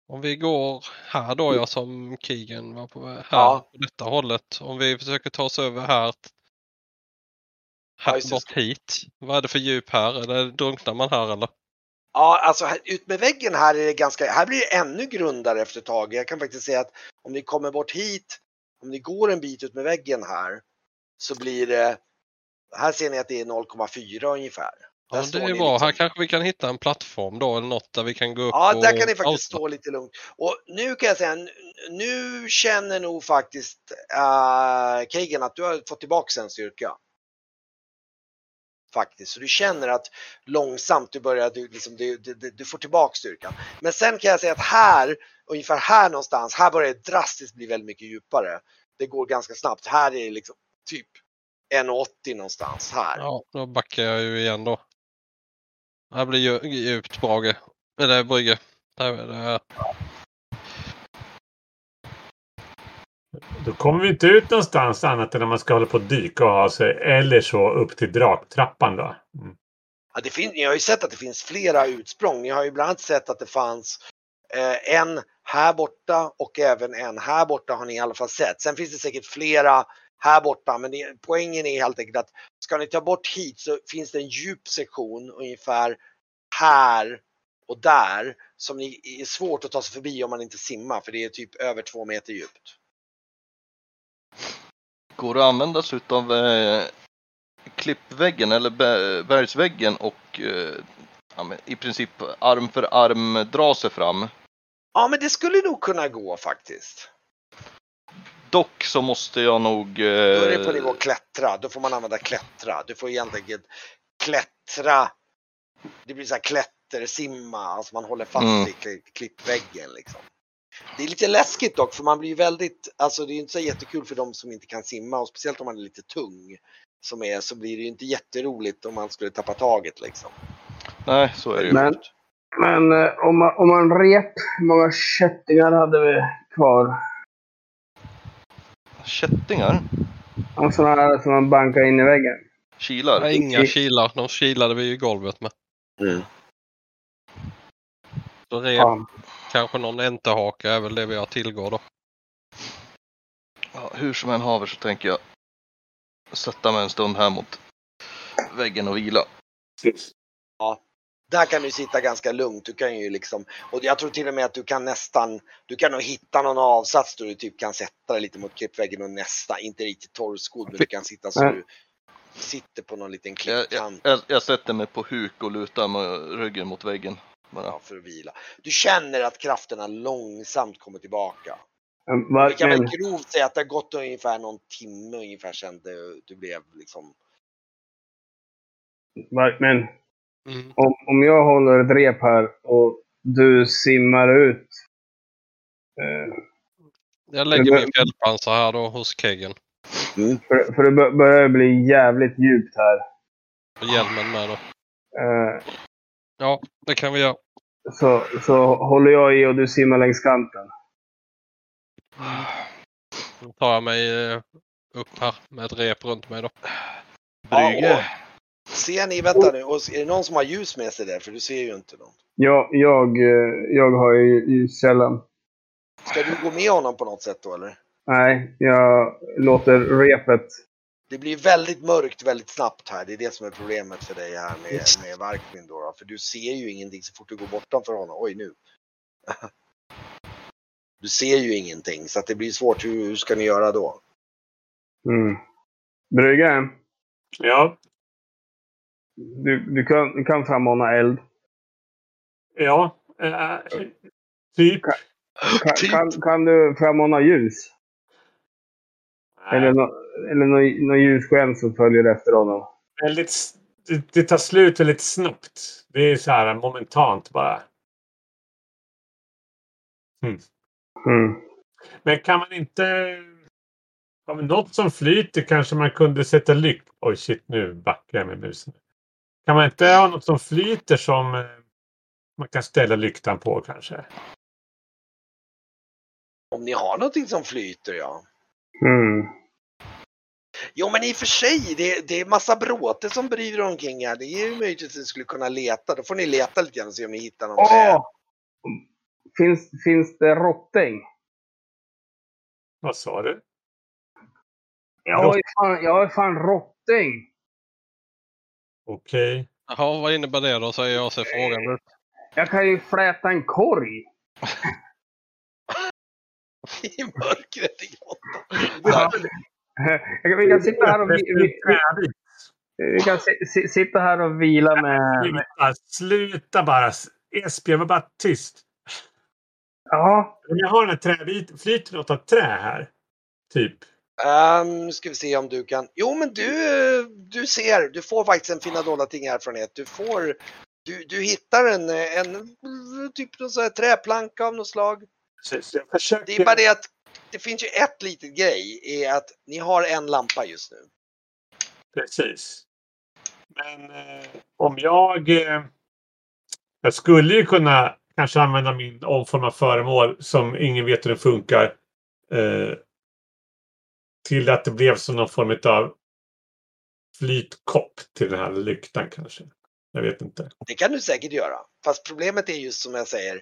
Om vi går här då, ja, som Kigen var på. Här, Ja. på detta hållet. Om vi försöker ta oss över här. Här Ja, bort hit. Vad är det för djup här? Eller drunknar man här eller? Ja, alltså här, ut med väggen här är det ganska, här blir det ännu grundare efter ett tag. Jag kan faktiskt säga att om ni kommer bort hit, om ni går en bit ut med väggen här, så blir det, här ser ni att det är 0,4 ungefär. Ja, Där det är bra. liksom- Här kanske vi kan hitta en plattform då eller något där vi kan gå upp Ja, och där kan ni faktiskt stå lite lugnt. Och nu kan jag säga, nu känner nog faktiskt uh, Kagan att du har fått tillbaka en styrka. Faktiskt, så du känner att långsamt du börjar, du, liksom, du, du, du- du får tillbaka styrkan. Men sen kan jag säga att här, ungefär här någonstans, här börjar det drastiskt bli väldigt mycket djupare. Det går ganska snabbt. Här är det liksom typ 1,80 någonstans här. Ja, då backar jag ju igen då. Här blir djupt Brage. Eller Brygge. Där är det. Då kommer vi inte ut någonstans annat än om man ska hålla på att dyka och ha sig. Eller så upp till draktrappan då. Mm. Ja, det ni har ju sett att det finns flera utsprång. Ni har ju bland annat sett att det fanns eh, en här borta och även en här borta har ni i alla fall sett. Sen finns det säkert flera här borta men det, poängen är helt enkelt att ska ni ta bort hit så finns det en djup sektion ungefär här och där som ni är svårt att ta sig förbi om man inte simmar för det är typ över två meter djupt. Går det att använda sig utav eh, klippväggen eller ber- bergsväggen och eh, ja, i princip arm för arm dra sig fram? Ja men det skulle nog kunna gå faktiskt. Dock så måste jag nog... Då är det på Eh, nivå klättra. Då får man använda klättra. Du får egentligen klättra. Det blir så här klättersimma. Alltså man håller fast Mm. i kli- klippväggen liksom. Det är lite läskigt dock för man blir ju väldigt, alltså det är ju inte så jättekul för de som inte kan simma och speciellt om man är lite tung. Som är, så blir det ju inte jätteroligt om man skulle tappa taget liksom. nej, så är det ju. Men, men eh, om, man, om man rep, hur många kättingar hade vi kvar? Kättingar? Och sådana här som man bankar in i väggen. Kilar? Nej, inga kilar. De kilade vi i golvet med. Mm. Så rep, Ja. Kanske någon entehaka är väl det vi har tillgå då. Ja, hur som än haver så tänker jag sätta mig en stund här mot väggen och vila. Där kan du sitta ganska lugnt. Du kan ju liksom, och jag tror till och med att du kan nästan, du kan nog hitta någon avsats där du typ kan sätta dig lite mot klippväggen och nästa, inte riktigt torrskodd, men du kan sitta så du sitter på någon liten Jag, jag, klippkant jag, jag sätter mig på huk och lutar med ryggen mot väggen. Bara. ja, för att vila. Du känner att krafterna långsamt kommer tillbaka. Men, Vi kan väl grovt säga att det har gått ungefär någon timme ungefär sedan du, du blev liksom, men Mm. om, om jag håller ett rep här och du simmar ut. Eh, Jag lägger min fältpansar här då hos keggen. för, för det bör- börjar bli jävligt djupt här. Och hjälmen med då. Eh, Ja, det kan vi göra. Så, så håller jag i och du simmar längs kanten. Då tar jag mig eh, upp här med ett rep runt mig då. Brygge. Ja, ser ni, vänta nu, och är det någon som har ljus med sig där? För du ser ju inte någon. Jag, jag, eh, jag har ju ljuskällan. Ska du gå med honom på något sätt då eller? Nej, jag låter repet. Det blir väldigt mörkt väldigt snabbt här. Det är det som är problemet för dig här med, med Varkmin då, då. För du ser ju ingenting så fort du går bortanför honom. Oj nu. Du ser ju ingenting så att det blir svårt. Hur, hur ska ni göra då? Mm. Brygge, Ja, du, du, kan, du kan frammana eld. ja. Eh, typ. Kan, kan, kan du frammana ljus? Eller, no, eller någon no ljussken som följer efter honom? Väldigt, det, det tar slut väldigt snabbt. Det är så här momentant bara. Mm. Men kan man inte... Har vi något som flyter kanske man kunde sätta lykt... Oj shit, nu backar jag med musen. Kan man inte ha något som flyter som eh, man kan ställa lyktan på kanske? Om ni har någonting som flyter ja. Mm. Jo men i och för sig, det, det är massa bråte som bryr omkring här. Det är ju möjligt att ni skulle kunna leta. Då får ni leta lite grann och se om ni hittar någon trä. Åh! Finns, finns det rotting? Vad sa du? Jag har ju fan, jag fan rotting. Okej. Jaha, vad innebär det då? Säger jag och ser frågan ut. Jag kan ju fläta en korg. I mörkret i grottan. Ja. Vi kan sitta här och, vi, vi, kan si, si, sitta här och vila med... Sluta, sluta bara. Esbjörn, var bara tyst. Ja, Om jag har den här träbiten, flyter något av trä här? Typ. Um, ska vi se om du kan. Jo men du, du ser, du får faktiskt en fina dolda ting ett. Du får, du, du hittar en, en typ någon sån här träplanka av något slag. Precis, jag försöker... Det är bara det att det finns ju ett litet grej är att ni har en lampa just nu. Precis. Men eh, om jag... Eh, jag skulle ju kunna kanske använda min omforma föremål som ingen vet hur den funkar. Eh, till att det blev som någon form av flytkopp till den här lyktan kanske. Jag vet inte. Det kan du säkert göra. Fast problemet är just som jag säger,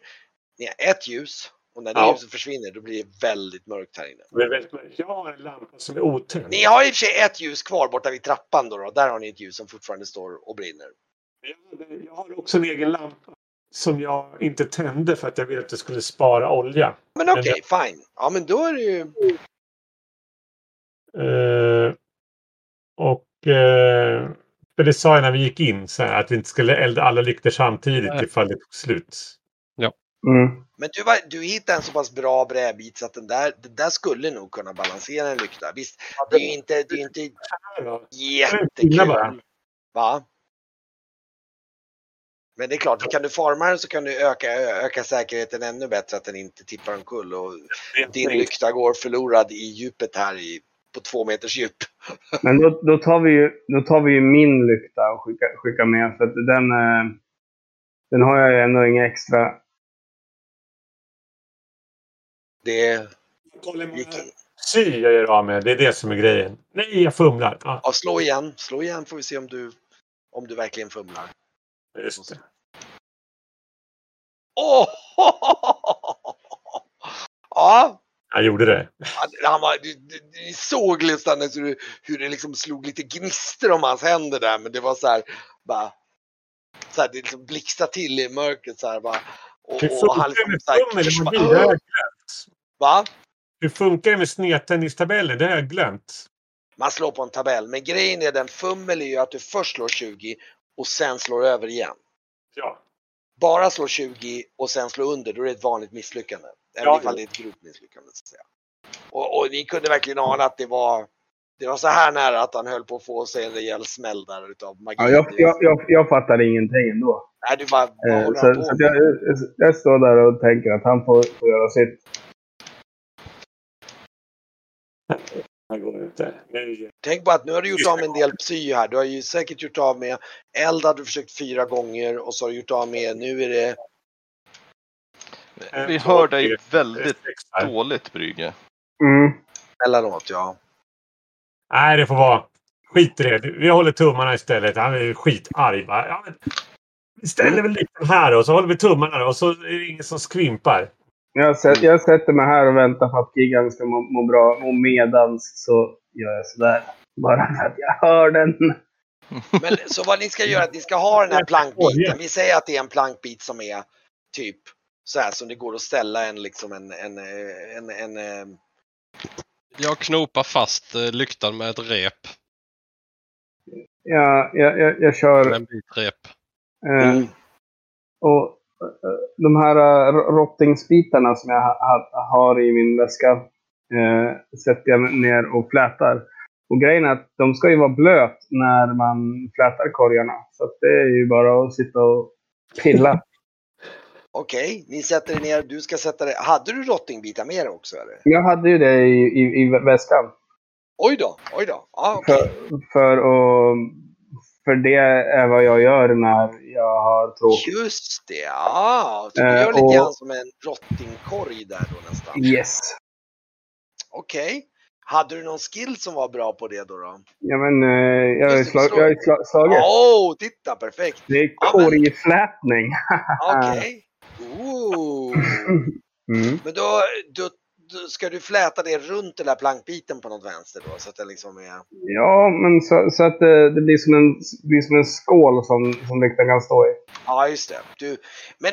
ni har ett ljus och när det Ja. ljuset försvinner då blir det väldigt mörkt här inne. Jag Jag har en lampa som är otänd. Ni har i och för sig ett ljus kvar borta vid trappan då, då. Där har ni ett ljus som fortfarande står och brinner. Jag Jag har också en egen lampa som jag inte tände för att jag ville att det skulle spara olja. Men okej, fine. Ja men då är det ju... Eh, och för det sa jag när vi gick in så här, att vi inte skulle elda alla lyktor samtidigt Nej. ifall det tog slut. mm. Men du, var, du hittade en så pass bra brädbit så att den där, den där skulle nog kunna balansera en lykta. Visst, det är ju inte, det är inte jättekul. bara. Va? Men det är klart, kan du farma den så kan du öka, öka säkerheten ännu bättre att den inte tippar omkull och din lykta går förlorad i djupet här i, på två meters djup. Men då, då, tar vi ju, då tar vi ju min lykta och skickar, skickar med. För att den, eh, den har jag ju ändå inga extra. Det Kolla hur gick många sy jag gör av med. Det är det som är grejen. Nej, jag fumlar. Ja, Ja, slå igen. Slå igen får vi se om du, om du verkligen fumlar. just det. Åh! Ja, Jag gjorde det. han var, du, du, du såg nästan hur, det- hur det liksom slog lite gnistor om hans händer där, men det var så här, bara, så här, det liksom blixtrade till i mörkret så här bara. Och, och han liksom så här, Va? Hur funkar det med snedtennistabellen? Det har jag glömt. Man slår på en tabell, men grejen är den fummel är ju att du först slår 20 och sen slår över igen. Ja. Bara slå 20 och sen slå under, då är det ett vanligt misslyckande. Även Ja, ifall det är ett grovt misslyckande. Så att säga. Och, och ni kunde verkligen ana att det var, det var så här nära att han höll på att få sig en rejäl smäll där utav magi. Ja, jag, jag, jag, jag fattar ingenting ändå. Nej, du bara, Eh, så så jag- jag står där och tänker att han får, får göra sitt. Det går inte. Nu- Tänk på att nu har du gjort av med en del psy här. Du har ju säkert gjort av med eld hade du försökt fyra gånger och så har du gjort av med, nu är det, Vi hör dig väldigt dåligt Brygge. Mm. emellanåt ja. Nej, det får vara. Skit i det. Vi håller tummarna istället. Han är ju skitarg. Ja, men vi ställer väl lite här och så håller vi tummarna och så är det ingen som skvimpar. Jag, sätter, jag sätter mig här och väntar på att Gigan ska må, må bra. Och medans så gör jag sådär. Bara för att jag hör den. Men så vad ni ska göra är att ni ska ha den här plankbiten. Vi säger att det är en plankbit som är typ så här som det går att ställa en liksom en, en, eh, en, en, en Jag knopar fast eh, lyktan med ett rep. Jag, jag, jag, jag kör... En bit rep. Eh, Mm. och eh, de här uh, rottingsbitarna som jag ha, ha, har i min väska eh, sätter jag ner och flätar. Och grejen är att de ska ju vara blöt när man flätar korgarna. Så att det är ju bara att sitta och pilla. Okej, ni sätter er ner. Du ska sätta dig. Hade du rottingbitar med dig också eller? Jag hade ju det i, i, i väskan. Oj då, oj då. Ja, okej. För, för, att, för det är vad jag gör när jag har tråkigt. Just det, ja. Du Eh, gör lite och- grann som en rottingkorg där då nästan. Yes. Okej. Hade du någon skill som var bra på det då? då? Ja, men eh, jag har ju slag, slå. jag har ju sla, slagit. Åh, oh, titta perfekt. Det är Ja, korgflätning. Okej. Ooh. Mm. Men då, då ska du fläta det runt den där plankbiten på något vänster då? Så att det liksom är... Ja, men så, så att det, det blir som en, blir som en skål som, som lyktan kan stå i. Ja, just det. Du, men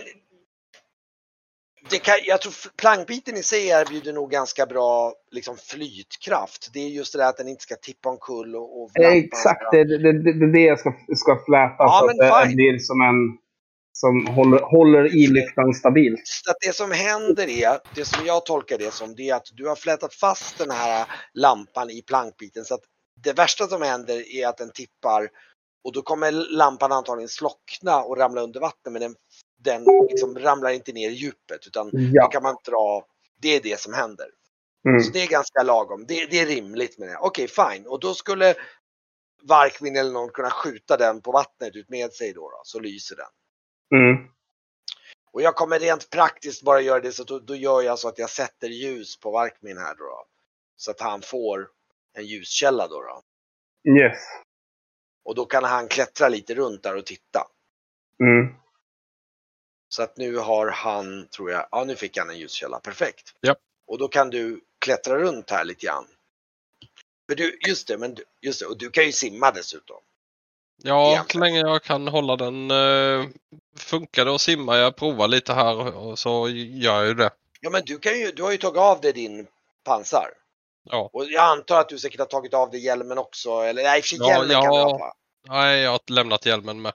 det kan, jag tror plankbiten i sig erbjuder nog ganska bra liksom, flytkraft. Det är just det där att den inte ska tippa omkull och, och Exakt, det är det, det, det, jag ska, ska fläta Ja, så att det blir som en... Som håller, håller i lyktan stabilt. Så det som händer är, det som jag tolkar det som, det är att du har flätat fast den här lampan i plankbiten så att det värsta som händer är att den tippar och då kommer lampan antagligen slockna och ramla under vatten men den, den liksom ramlar inte ner i djupet utan Ja. kan man dra, det är det som händer. Mm. Så det är ganska lagom, det, det är rimligt med det. Okej, fine. Och då skulle Varkmin eller någon kunna skjuta den på vattnet ut med sig då, då så lyser den. Mm. Och jag kommer rent praktiskt bara göra det så då, då gör jag så att jag sätter ljus på Varkmin här då. då. Så att han får en ljuskälla då, då. Yes. Och då kan han klättra lite runt där och titta. Mm. Så att nu har han, tror jag, ja nu fick han en ljuskälla, perfekt. Ja. Och då kan du klättra runt här lite grann. För du, just det, men du, just det, och du kan ju simma dessutom. Ja, Egentligen. så länge jag kan hålla den. Eh, funkar det att simma? Jag provar lite här och så gör jag ju det. Ja men du kan ju, du har ju tagit av dig din pansar. Ja. Och jag antar att du säkert har tagit av dig hjälmen också, eller nej för Ja, hjälmen kan du ja. ha. Nej, jag har lämnat hjälmen med.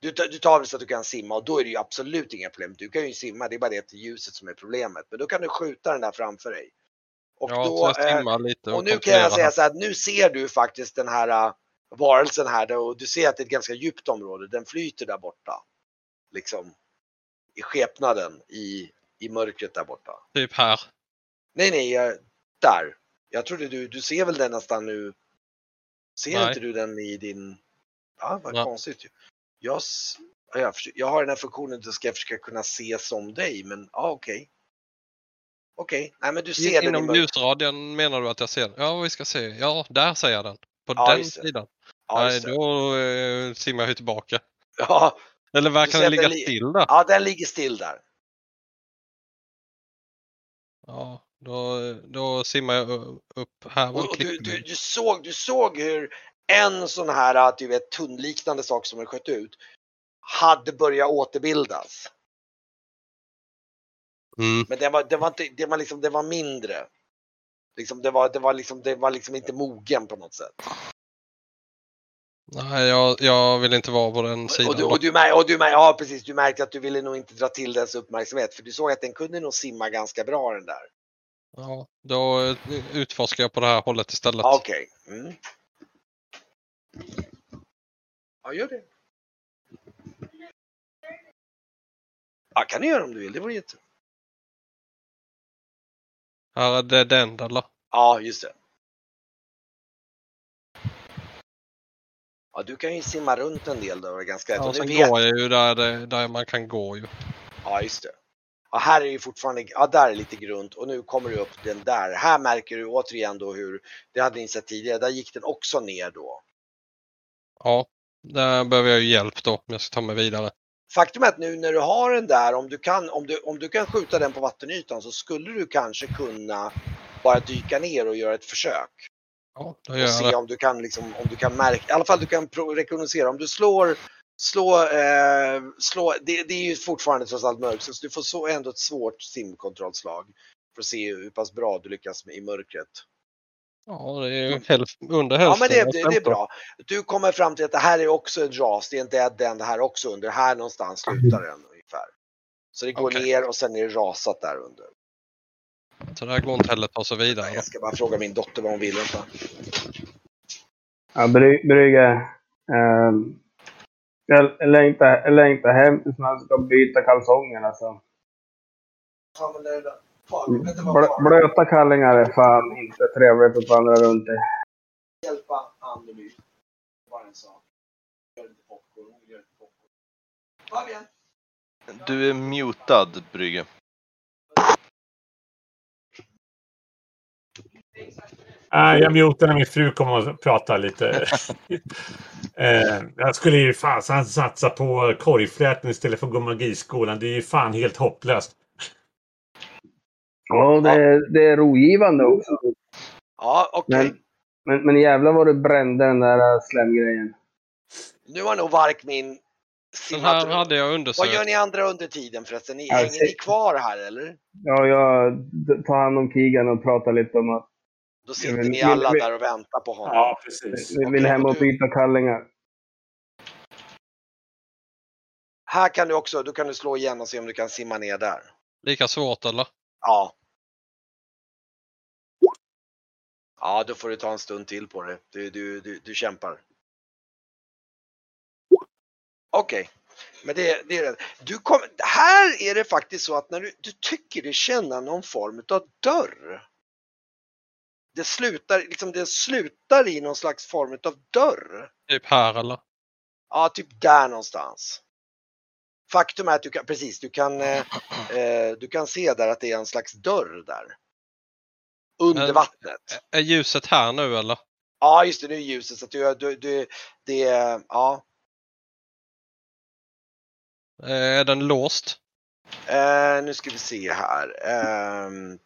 Du, tar- du tar av så att du kan simma och då är det ju absolut inga problem. Du kan ju simma, det är bara det att ljuset som är problemet. Men då kan du skjuta den där framför dig. Och, Ja, då, eh, och, och nu kan jag säga här. så att nu ser du faktiskt den här äh, varelsen här och du ser att det är ett ganska djupt område. Den flyter där borta. Liksom i skepnaden i, i mörkret där borta. Typ här. Nej, nej, där. Jag trodde du, du ser väl den nästan nu. Ser Nej. inte du den i din... Ja, vad Nej. konstigt ju. Jag, ja, jag, jag har den här funktionen att jag ska försöka kunna se som dig, men ja, okej. Okej, nej men du ser den i Inom ljusradien menar du att jag ser den? Ja, vi ska se. Ja, där ser jag den. På Ja, den sidan. Ja, Nej, då eh, simmar jag ju tillbaka. Ja, Eller verkar ser den ligga den still där? ja, den ligger still där. Ja, då, då simmar jag upp här. var Och, och du, du, du, såg, du såg hur en sån här du vet, tunnliknande sak som den sköt ut hade börjat återbildas. Mm. Men den var, den var, inte, den var, liksom, den var mindre. Liksom, det, var, det, var liksom, det var liksom inte mogen på något sätt. Nej, jag, jag vill inte vara på den sidan. Och du, och du, mär, och du, mär, ja, precis, du märkte att du ville nog inte dra till dess uppmärksamhet för du såg att den kunde nog simma ganska bra den där. Ja, då utforskar jag på det här hållet istället. Okej. Mm. Ja, gör det. Ja, kan du göra om du vill. Det vore Här är det den eller? Ja, just det. Ja, du kan ju simma runt en del då. är Ganska Ja, och sen vet... går jag ju där, det- där man kan gå ju. Ja, just det. Ja, här är ju fortfarande, ja där är lite grunt och nu kommer du upp den där. Här märker du återigen då hur, det hade ni sett tidigare, där gick den också ner då. Ja, där behöver jag ju hjälp då om jag ska ta mig vidare. Faktum är att nu när du har den där, om du kan, om du, om du kan skjuta den på vattenytan så skulle du kanske kunna bara dyka ner och göra ett försök. Ja, då Och gör jag se det. om du kan liksom, om du kan märka, i alla fall du kan rekognosera. Om du slår, slå, eh, slå det, det är ju fortfarande trots allt mörkt så du får så ändå ett svårt simkontrollslag. För att se hur pass bra du lyckas med i mörkret. Ja, det är ju hälf, under Ja hälften. men det, det, det är 15. bra. Du kommer fram till att det här är också en ras, det är inte den det här också under. Här någonstans slutar den ungefär. Så det går Okej. ner och sen är det rasat där under. Så där går inte heller att ta sig vidare. Jag ska bara fråga min dotter vad hon vill. Vänta. Ja, Bry- Brygge. ehm, Jag jag längtar, jag längtar hem tills man ska byta kalsonger alltså. Fan, men det är det. Fan, Blö, fan? blöta kallingar är fan inte trevligt att vandra runt i. hjälpa Anneli. Bara en sak. Gör inte popcorn. Hon gör inte popcorn. Fabian! Du är mutad, Brygge. Nej, jag mutar när min fru kommer och pratar lite. eh, jag skulle ju fan satsa på korgfläten istället för att gå magiskolan. Det är ju fan helt hopplöst. Ja, det, det är rogivande också. Ja, okej. Men- Men, men jävlar vad du brände den där äh, slemgrejen. Nu har nog Varkmin Den simmat här runt. hade jag Vad undersökt. gör ni andra under tiden förresten? Ni, Ja, hänger ni kvar här eller? Ja, jag tar hand om Keegan och pratar lite om att Då sitter vill- ni alla vill- där och väntar på honom. Ja, precis. vi vill hem och byta kallingar. Här kan du också, du kan du slå igen och se om du kan simma ner där. Lika svårt eller? Ja. Ja, då får du ta en stund till på det. Du, du, du, du kämpar. Okej, men det, det är det. Du kom, här är det faktiskt så att när du, du tycker dig känna någon form av dörr. Det slutar, liksom det slutar i någon slags form av dörr. Typ här eller? Ja, typ där någonstans. Faktum är att du kan, precis, du kan, eh, eh, du kan se där att det är en slags dörr där. Under Men- vattnet. Är ljuset här nu eller? Ja, just det, nu är ljuset så att du, du, du det, är- ja. Eh, Är den låst? Eh, nu ska vi se här. Ehm.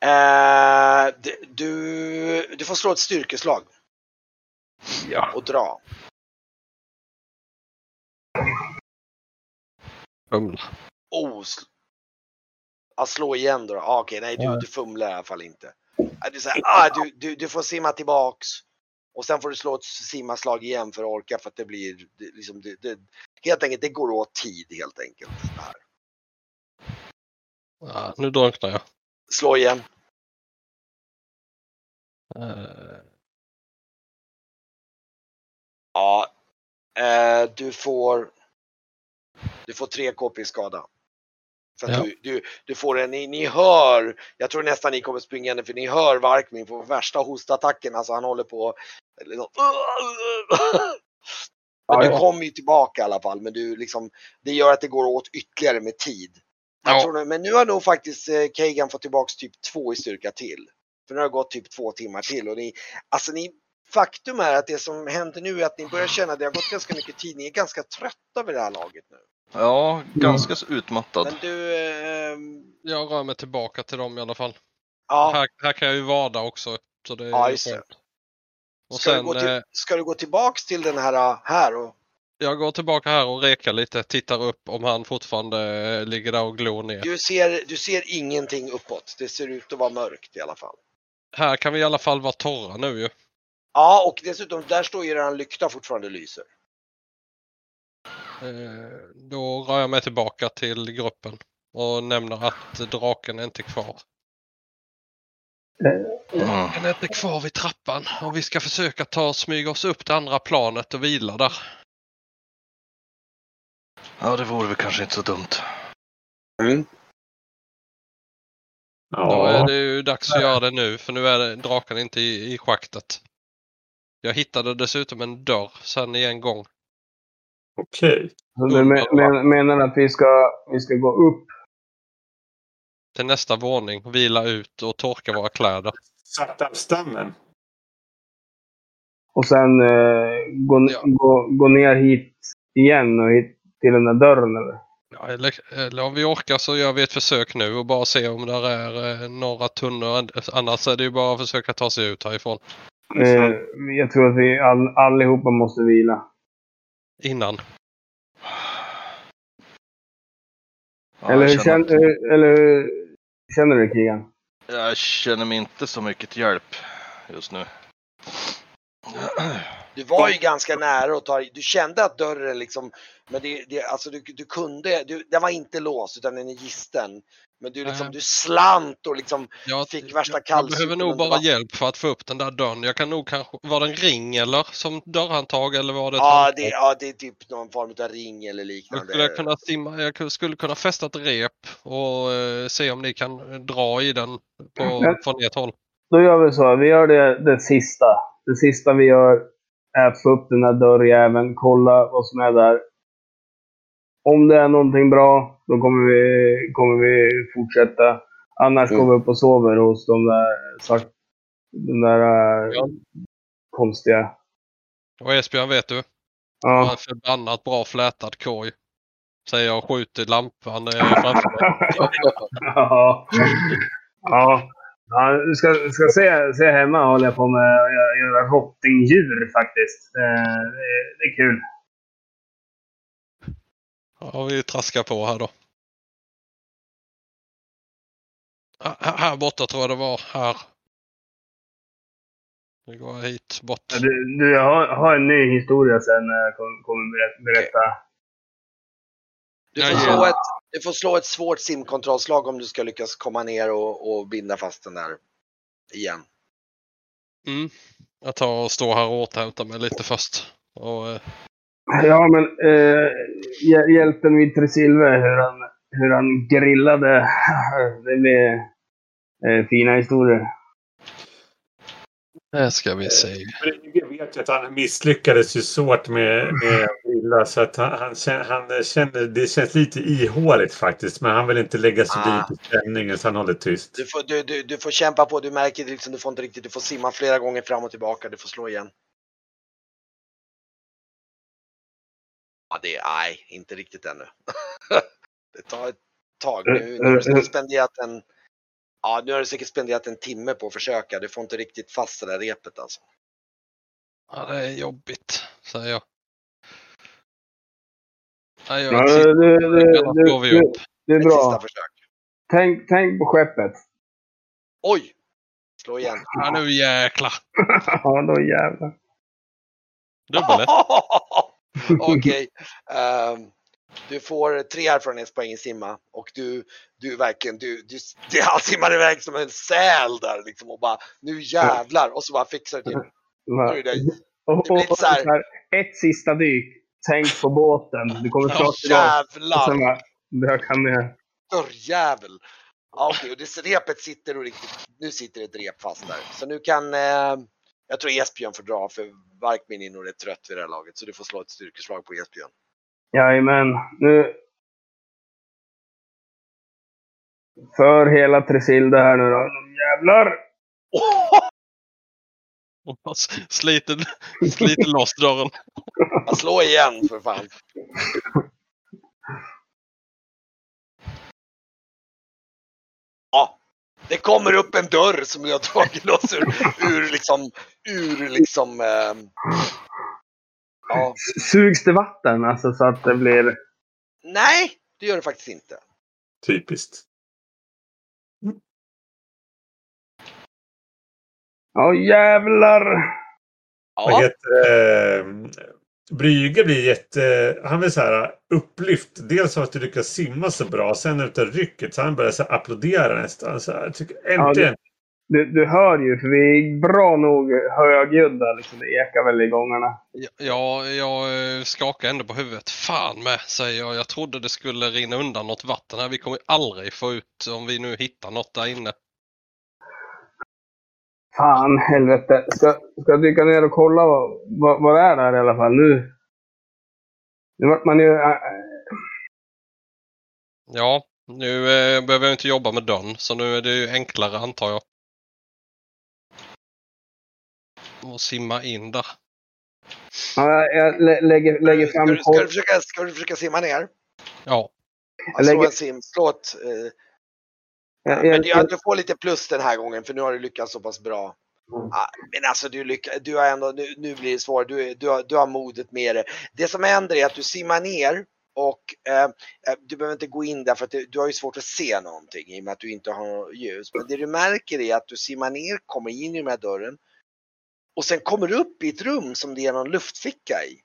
Eh, d- du, du får slå ett styrkeslag Ja. och dra. Fumla. Oh, sl- ja, slå igen då. Ah, Okej, nej du, Ja. du fumlar i alla fall inte. Ah, Du, säger, ah, du, du, du får simma tillbaks. Och sen får du slå ett simmarslag igen för att orka för att det blir det, liksom, det, det, helt enkelt, det går åt tid helt enkelt. Det här. Ja, nu drunknar jag. Slå igen. Eh, Ja, eh, du får du får tre KP i skada. För Ja. du, du, du får en, ni, ni hör, jag tror nästan ni kommer springande för ni hör Varkmin få värsta hostattacken, alltså han håller på så, Men du kommer ju tillbaka i alla fall, men du liksom, det gör att det går åt ytterligare med tid. Ja. men nu har nog faktiskt eh, Kagan fått tillbaks typ två i styrka till. För nu har det gått typ två timmar till och ni, alltså ni, faktum är att det som händer nu är att ni börjar känna att det har gått ganska mycket tid, ni är ganska trötta vid det här laget nu. Ja, ganska så utmattad. Men du, ehm, jag rör mig tillbaka till dem i alla fall. ja, Här, här kan jag ju vada också. Så det är Ja, ju just det. Och ska, sen, du gå till, eh, ska du gå tillbaks till den här, här och, jag går tillbaka här och rekar lite, tittar upp om han fortfarande eh, ligger där och glor ner. du ser, du ser ingenting uppåt. Det ser ut att vara mörkt i alla fall. Här kan vi i alla fall vara torra nu ju. Ja, och dessutom, där står ju eran lykta fortfarande lyser. Eh, Då rör jag mig tillbaka till gruppen och nämner att draken är inte kvar. Mm. Den är inte kvar vid trappan och vi ska försöka ta och smyga oss upp till andra planet och vila där. Ja, det vore väl kanske inte så dumt. Då är det ju dags att göra det nu för nu är det, draken inte i, i schaktet. Jag hittade dessutom en dörr sen i en gång. okej. Du men, men, menar att vi ska, vi ska gå upp? Till nästa våning, vila ut och torka våra kläder. Sattamstammen. Och sen eh, gå, Ja. gå, gå ner hit igen och hit till den där dörren eller? Ja, eller, eller om vi orkar så gör vi ett försök nu och bara se om där är eh, några tunnor. Annars är det ju bara att försöka ta sig ut härifrån. Eh, jag tror att vi all, allihopa måste vila. Innan. Ja, eller, hur känner, känner, hur- eller hur känner du Kigan? jag känner mig inte så mycket till hjälp just nu. Du var ju ganska nära och ta, du kände att dörren liksom Men det, det, alltså du, du kunde, du, den var inte låst utan den är gisten. Men du, liksom, du slant och liksom Jag, fick värsta jag, jag kallsupen behöver nog bara hjälp för att få upp den där dörren. Jag kan nog kanske, var det en ring eller som dörrhandtag eller var det Ja det, ja, det är typ någon form av ring eller Jag liknande. skulle kunna simma, jag skulle kunna fästa ett rep och eh, se om ni kan dra i den på, Men- från ert håll. Då gör vi så. Vi gör det, det sista. Det sista vi gör är att få upp den där dörrjäveln, kolla vad som är där. Om det är någonting bra, då kommer vi, kommer vi fortsätta. Annars Mm. går vi upp och sover hos de där, svart, de där äh, Ja. konstiga. Och Esbjörn vet du, Ja. en förbannat bra flätad korg. Säger jag och skjuter lampan eh, framför mig. ja. ja. Ja, du ska, ska se, se hemma håller jag på med att göra- rottingdjur faktiskt. Eh, det, är- det är kul. Ja, vi traskar på här då. Här borta tror jag det var. Här. Nu går jag hit bort. Ja, Du, du jag har, har en ny historia sen jag kommer kom berätta. berätta. Du får, slå ett, du får slå ett svårt simkontrollslag om du ska lyckas komma ner och, och binda fast den där igen. Mm. Jag tar och står här och återhämtar mig lite först. Och, eh, Ja, men eh, hjä- hjälten vid Tresilve, hur han, hur han grillade. Det blev eh, fina historier. det ska vi se. Brygge vet ju att han misslyckades ju svårt med, med Villa så att han, han, känner, han det känns lite ihåligt faktiskt. Men han vill inte lägga sig Ah. dit i stämningen så han håller tyst. Du får, du, du, du får kämpa på, du märker liksom, du får inte riktigt, du får simma flera gånger fram och tillbaka, du får slå igen. Ja, det är, nej, inte riktigt ännu. det tar ett tag. Nu, nu har du säkert spenderat en, ja, nu har du säkert spenderat en timme på att försöka. Du får inte riktigt fast det där repet alltså. Ja, det är jobbigt, säger jag. Ja, jag Ja, vi du, upp. det är Ett sista bra. försök. Tänk, tänk på skeppet. Oj! Slå igen. Ja, nu jäklar. ja, då jävlar. Dubbel Okej. Ehm, du får tre erfarenhetspoäng i simma och du, du verkligen, du, du, det, han simmar iväg som en säl där liksom och bara nu jävlar och så bara fixar det till. Det- Och, det blir lite så här- ett sista dyk. Tänk på båten. Du kommer snart tillbaka. Och sen jävlar! bara, dök han ner. Dörrjävel! Ja, okej, och det repet sitter och riktigt, nu sitter ett rep fast där. Så nu kan, eh, jag tror Esbjörn får dra för Varkmin är nog rätt trött vid det här laget så du får slå ett styrkeslag på Esbjörn. Jajamän. Nu... För hela Tresilda här nu då. Jävlar! Och sliter, sliter loss dörren. Slå igen för fan. det kommer upp en dörr som har tagit loss ur, ur liksom, ur liksom, ehm, ja, Sugs det vatten alltså så att det blir... nej, det gör det faktiskt inte. Typiskt. Ja jävlar! Vad Ja, heter det? Brygge blir jätte... Han blir så här upplyft. Dels av att du lyckas simma så bra. Sen utav rycket så han börjar så här applådera nästan. Så här, tycker, äntligen! Du, du hör ju, för vi är bra nog högljudda. Liksom. Det ekar väl i gångarna. Ja, jag eh, skakar ändå på huvudet. Fan med, säger jag. Jag trodde det skulle rinna undan något vatten här. Vi kommer aldrig få ut, om vi nu hittar något där inne. Fan, helvete. Ska, ska jag dyka ner och kolla vad, vad, vad det är där i alla fall nu? Nu vart man ju... Äh, Ja, nu eh, behöver jag inte jobba med dörren, så nu är det ju enklare antar jag. Och simma in där. ja, jag lä- lägger, lägger ska, fram... du, ska, du försöka, ska du försöka simma ner? Ja, Jag Slå lägger- en sim, slå ett, eh, jag, Men jag, du, får lite plus den här gången för nu har du lyckats så pass bra. Mm. Ja, men alltså du, lyckas, du har ändå, nu, nu blir det svårt, du, du, har, du har modet med det. Det som händer är att du simmar ner och eh, eh, du behöver inte gå in där för att du, du har ju svårt att se någonting i och med att du inte har något ljus. Men det du märker är att du simmar ner, kommer in i den här dörren och sen kommer du upp i ett rum som det är någon luftficka i.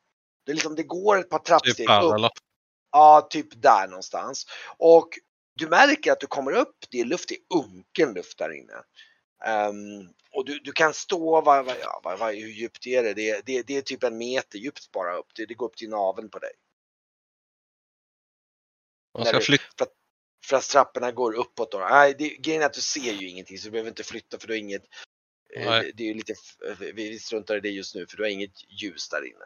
Det, är liksom, det går ett par trappsteg Typ upp. Ja, typ där någonstans. Och du märker att du kommer upp, det är luft, det är unken luft där inne. Ehm, och du, du kan stå, vad, vad, ja, vad, hur djupt är det? Det, är- det, det är typ en meter djupt bara upp. Det, det går upp till naveln på dig. Man ska du- flytta. För att trapporna går uppåt. Då. Nej, det, grejen är att du ser ju ingenting så du behöver inte flytta för du har inget. eh. Det, är lite, vi struntar i det just nu för du har inget ljus där inne.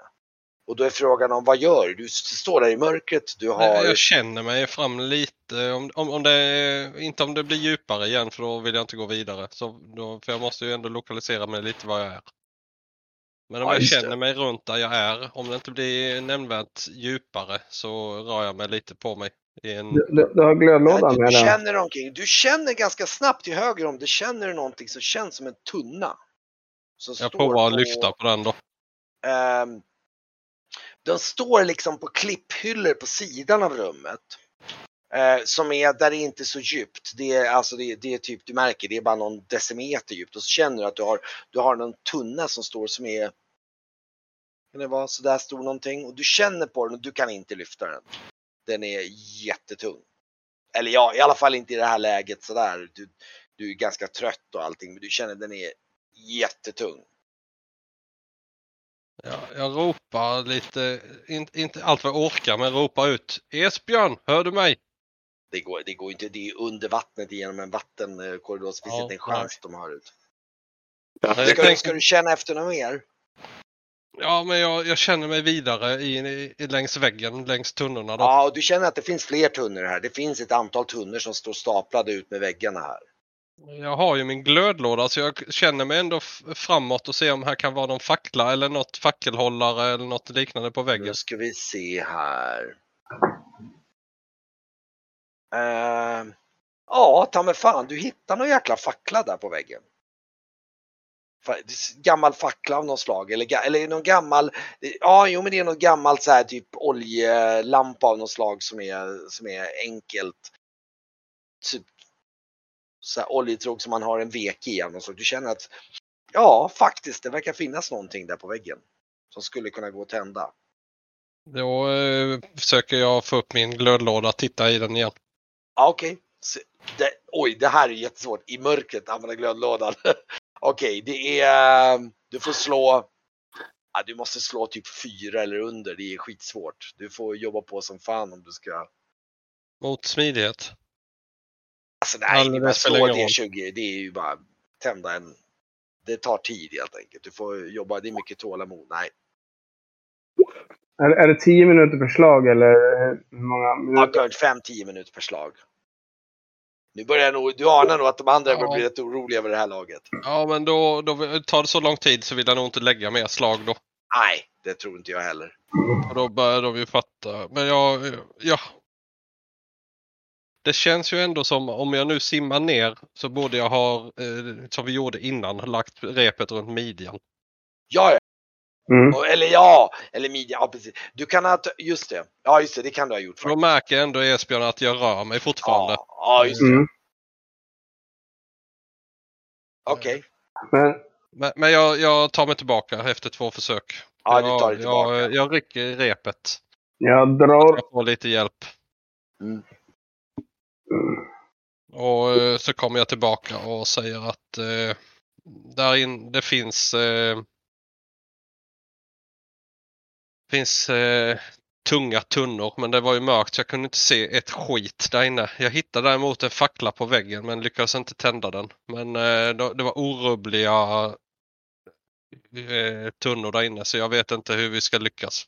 Och då är frågan om vad gör du? Du står där i mörkret, du har... Jag känner mig fram lite. Om, om, om det, inte om det blir djupare igen för då vill jag inte gå vidare. Så då, för jag måste ju ändå lokalisera mig lite var jag är. Men om Ja, jag just det. känner mig runt där jag är, om det inte blir nämnvärt djupare så rör jag mig lite på mig. I en, Du, du, du har glödlådan du, med du dig. känner omkring. Du känner ganska snabbt till höger om det känner du någonting som känns som en tunna. Som jag står provar att på- lyfta på den då. Ehm, de står liksom på klipphyllor på sidan av rummet. Eh, som är där det inte är så djupt. Det är, alltså det, det är typ, du märker, det är bara någon decimeter djupt. Och så känner du att du har, du har någon tunna som står som är kan det vara sådär stor någonting? Och du känner på den och du kan inte lyfta den. Den är jättetung. Eller ja, i alla fall inte i det här läget sådär. Du, du är ganska trött och allting men du känner den är jättetung. Ja, jag ropar lite, in, inte allt vad jag orkar, men ropar ut. Esbjörn, hör du mig? Det går, det går inte, det är under vattnet genom en vattenkorridor så finns Ja, inte en chans de har ut. Nej, jag Ska, du- tänker- ska du känna efter något mer? Ja, men jag, jag känner mig vidare i, i, längs väggen, längs tunnorna då. Ja, och du känner att det finns fler tunnor här. Det finns ett antal tunnor som står staplade ut med väggarna här. Jag har ju min glödlåda så jag känner mig ändå framåt och ser om här kan vara någon fackla eller något fackelhållare eller något liknande på väggen. Nu ska vi se här. Uh, ja, ta mig fan, du hittar någon jäkla fackla där på väggen. Gammal fackla av något slag eller, eller någon gammal, ja jo men det är något gammalt så här typ oljelampa av något slag som är, som är enkelt. Typ så här oljetråg som man har en vek i av något slag. Du känner att ja faktiskt det verkar finnas någonting där på väggen. Som skulle kunna gå att tända. Då eh, försöker jag få upp min glödlåda och titta i den igen. Ja, Okej. Så Det, oj, det här är jättesvårt. I mörkret använda glödlådan. Okej, det är... Du får slå... Ja, du måste slå typ fyra eller under. Det är skitsvårt. Du får jobba på som fan om du ska... Mot smidighet. Alltså nej, Ja, det är det bara spelar slå ingen roll. D20. Det är ju bara tända en... Det tar tid helt enkelt. Du får jobba. Det är mycket tålamod. Nej. Är, är det tio minuter per slag eller hur många Ja, minuter? 5-10 minuter per slag. Nu börjar jag nog... Du anar nog att de andra Ja. börjar bli rätt oroliga över det här laget. Ja, men då, då tar det så lång tid så vill jag nog inte lägga mer slag då. Nej, det tror inte jag heller. Och då börjar de ju fatta. Men jag, ja. Det känns ju ändå som om jag nu simmar ner så borde jag ha, eh, som vi gjorde innan, lagt repet runt midjan. Ja, ja. Mm. Eller ja, eller midja, ja precis. Du kan ha, just det. Ja just det, det kan du ha gjort För då faktiskt. märker ändå Esbjörn att jag rör mig fortfarande. Ja, ja just det. Mm. Okej. Men Men, men jag, jag tar mig tillbaka efter två försök. Ja, du jag, tar dig tillbaka. Jag, jag rycker i repet. jag drar... Jag får lite hjälp. Mm. Och eh, så kommer jag tillbaka och säger att eh, där in, det finns eh, finns eh, tunga tunnor men det var ju mörkt så jag kunde inte se ett skit där inne. Jag hittade däremot en fackla på väggen men lyckades inte tända den. Men eh, det var orubbliga eh, tunnor där inne så jag vet inte hur vi ska lyckas.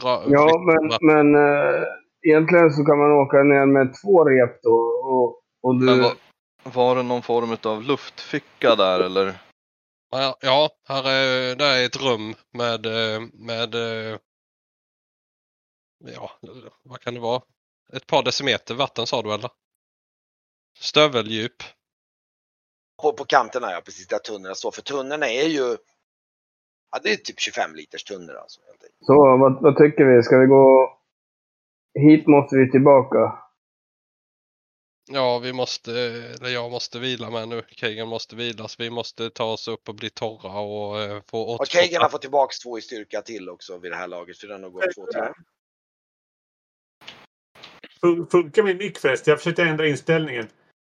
Ja, men, men äh, egentligen så kan man åka ner med två rep då. Och, och du... Men var, var det någon form av luftficka där eller? Ja, Ja, här är, där är ett rum med, eh, med eh, ja, vad kan det vara? Ett par decimeter vatten sa du eller? Stöveldjup. På, på kanterna ja, precis där tunnorna står. För tunnorna är ju, ja det är typ 25 liters tunnor alltså. Så vad, vad tycker vi? Ska vi gå... Hit måste vi tillbaka. Ja, vi måste, eller jag måste vila med nu. Kagan måste vilas. Vi måste ta oss upp och bli torra och eh, få Och återfå... Kagan har fått tillbaks två i styrka till också vid det här laget. För den har gått två till. Fun- Funkar min mick förresten? Jag försökte ändra inställningen.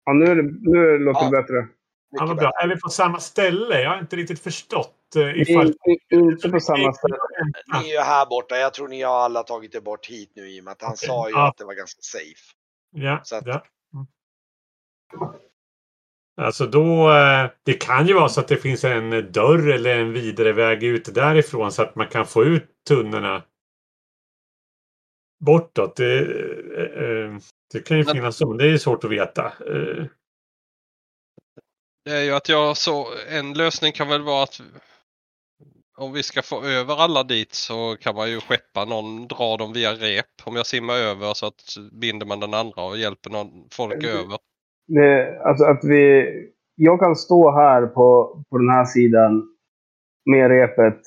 Ja, nu, är det, nu låter det Ja. bättre. Ja, vad Mycket bra. Är vi på samma ställe? Jag har inte riktigt förstått. eh, Vi Ifall... är inte på samma ställe. Ni är ju här borta. Jag tror ni har alla tagit er bort hit nu i och med att han Okej. sa ju Ja. att det var ganska safe. Ja, Så att- ja. Mm. Alltså då, eh, det kan ju vara så att det finns en dörr eller en vidare väg ut därifrån så att man kan få ut tunnorna bortåt. Det, eh, det kan ju finnas så, men det är svårt att veta. Det är ju att jag så en lösning kan väl vara att om vi ska få över alla dit så kan man ju skeppa någon, dra dem via rep. Om jag simmar över så att binder man den andra och hjälper någon, folk Mm. över. Det, alltså att vi... Jag kan stå här på, på den här sidan med repet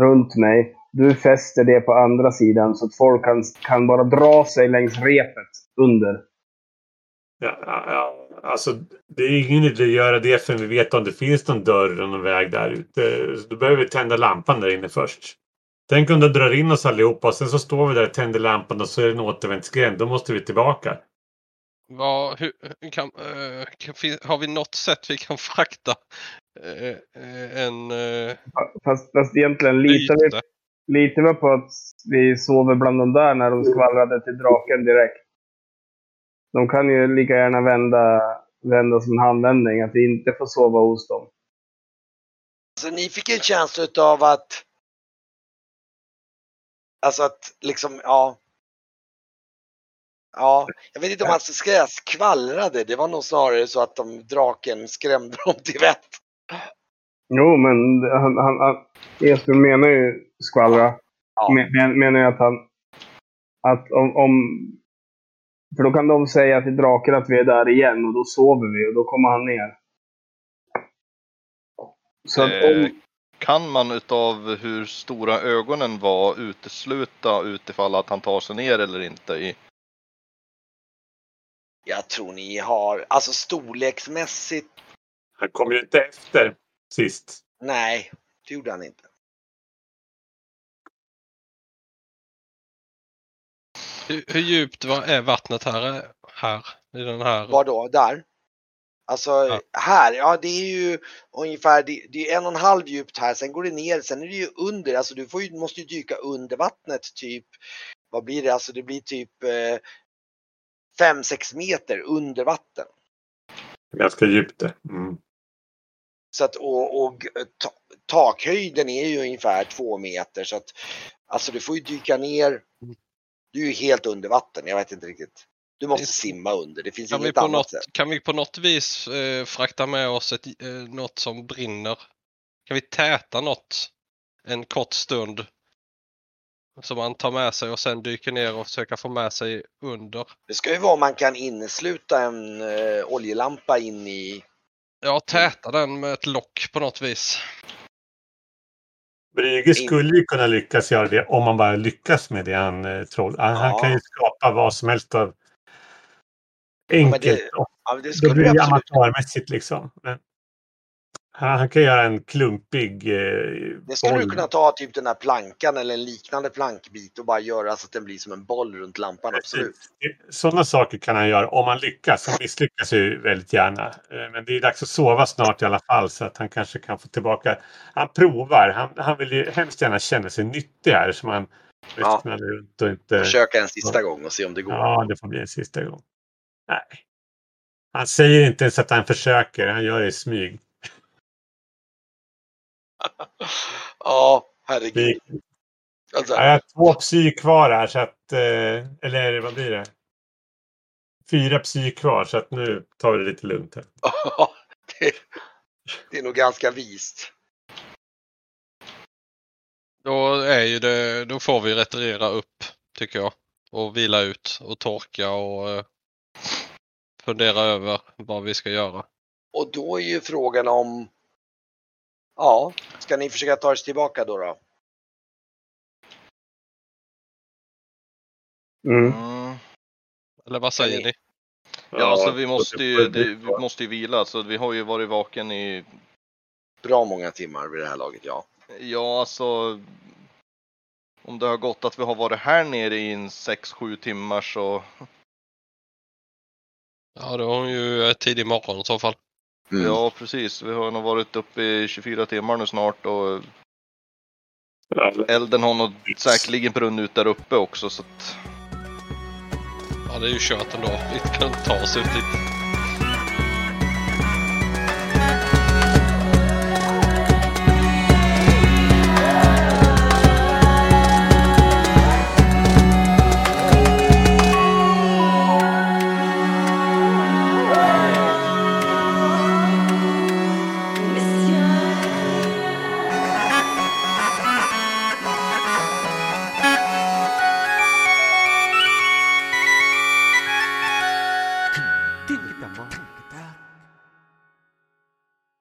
runt mig. Du fäster det på andra sidan så att folk kan, kan bara dra sig längs repet under. Ja, ja, ja, alltså det är ingen idé att göra det förrän vi vet om det finns någon dörr eller någon väg där ute. Så Då behöver vi tända lampan där inne först. Tänk om du drar in oss allihopa och sen så står vi där och tänder lampan och så är det en återvändsgränd. Då måste vi tillbaka. Vad, hur, kan, eh, kan, har vi något sätt vi kan frakta eh, eh, en Fast, fast egentligen litar vi, litar vi på att vi sover bland de där när de skvallrade till draken direkt. De kan ju lika gärna vända, vända som en handvändning, att vi inte får sova hos dem. Så ni fick en känsla utav att Alltså att liksom, ja. Ja, jag vet inte om ska säga skvallrade. Det var nog snarare så att de, draken skrämde dem till vett. Jo, men han, han, han, Esbjörn menar ju skvallra. Ja. Men, men, menar ju att han... Att om, om... För då kan de säga till draken att vi är där igen och då sover vi och då kommer han ner. Så att Eh, om... Kan man utav hur stora ögonen var utesluta utifall att han tar sig ner eller inte i Jag tror ni har, alltså storleksmässigt, Han kom ju inte efter sist. nej, det gjorde han inte. Hur, hur djupt var, är vattnet här? Här? I den här? Var då? Där? Alltså Ja. här, ja det är ju ungefär, det, det är en och en halv djupt här, sen går det ner, sen är det ju under, alltså du får ju, måste ju dyka under vattnet typ, vad blir det, alltså det blir typ 5-6 meter under vatten. Ganska djupt det. Mm. Så att, och, och ta, takhöjden är ju ungefär två meter så att alltså du får ju dyka ner. Du är ju helt under vatten, jag vet inte riktigt. Du måste simma under, det finns Kan inget annat något, sätt. kan vi på något vis eh, frakta med oss ett, eh, något som brinner? Kan vi täta något en kort stund? Som man tar med sig och sen dyker ner och försöker få med sig under. Det ska ju vara om man kan innesluta en eh, oljelampa in i, Ja, täta den med ett lock på något vis. Brygge skulle ju kunna lyckas göra det om man bara lyckas med det han eh, troll. Han, han Ja. kan ju skapa vad som helst av enkelt. det- och ja det skulle blir ju det amatörmässigt liksom. Men han, han kan göra en klumpig eh, det skulle du boll. kunna ta typ den här plankan eller en liknande plankbit och bara göra så att den blir som en boll runt lampan, absolut. Sådana saker kan han göra om han lyckas. Han misslyckas ju väldigt gärna. Eh, Men det är dags att sova snart i alla fall så att han kanske kan få tillbaka. Han provar. Han, han vill ju hemskt gärna känna sig nyttig här som han Ja. ja. runt och inte... Försöka en sista gång och se om det går. Ja, det får bli en sista gång. Nej. Han säger inte ens att han försöker. Han gör det i smyg. Ja, herregud. Vi, Alltså, jag har två psy kvar här så att... eh, Eller vad blir det? Fyra psy kvar så att nu tar vi det lite lugnt här. det, det är nog ganska vist. Då, är ju det, då får vi retirera upp, tycker jag. Och vila ut och torka och eh, fundera över vad vi ska göra. Och då är ju frågan om, ja, ska ni försöka ta er tillbaka då? då? Mm. Mm. Eller vad säger ni- ni? Ja, alltså vi måste det- ju, det, vi måste ju vila. Så vi har ju varit vaken i, Bra många timmar vid det här laget, ja. ja alltså. Om det har gått att vi har varit här nere i en 6-7 timmar så. Ja, då har hon ju tidig morgon i så fall. Mm. Ja, precis. Vi har nog varit uppe i 24 timmar nu snart och elden har nog säkerligen brunnit ut där uppe också så att. Ja, det är ju kört ändå. Vi kan ta oss ut dit.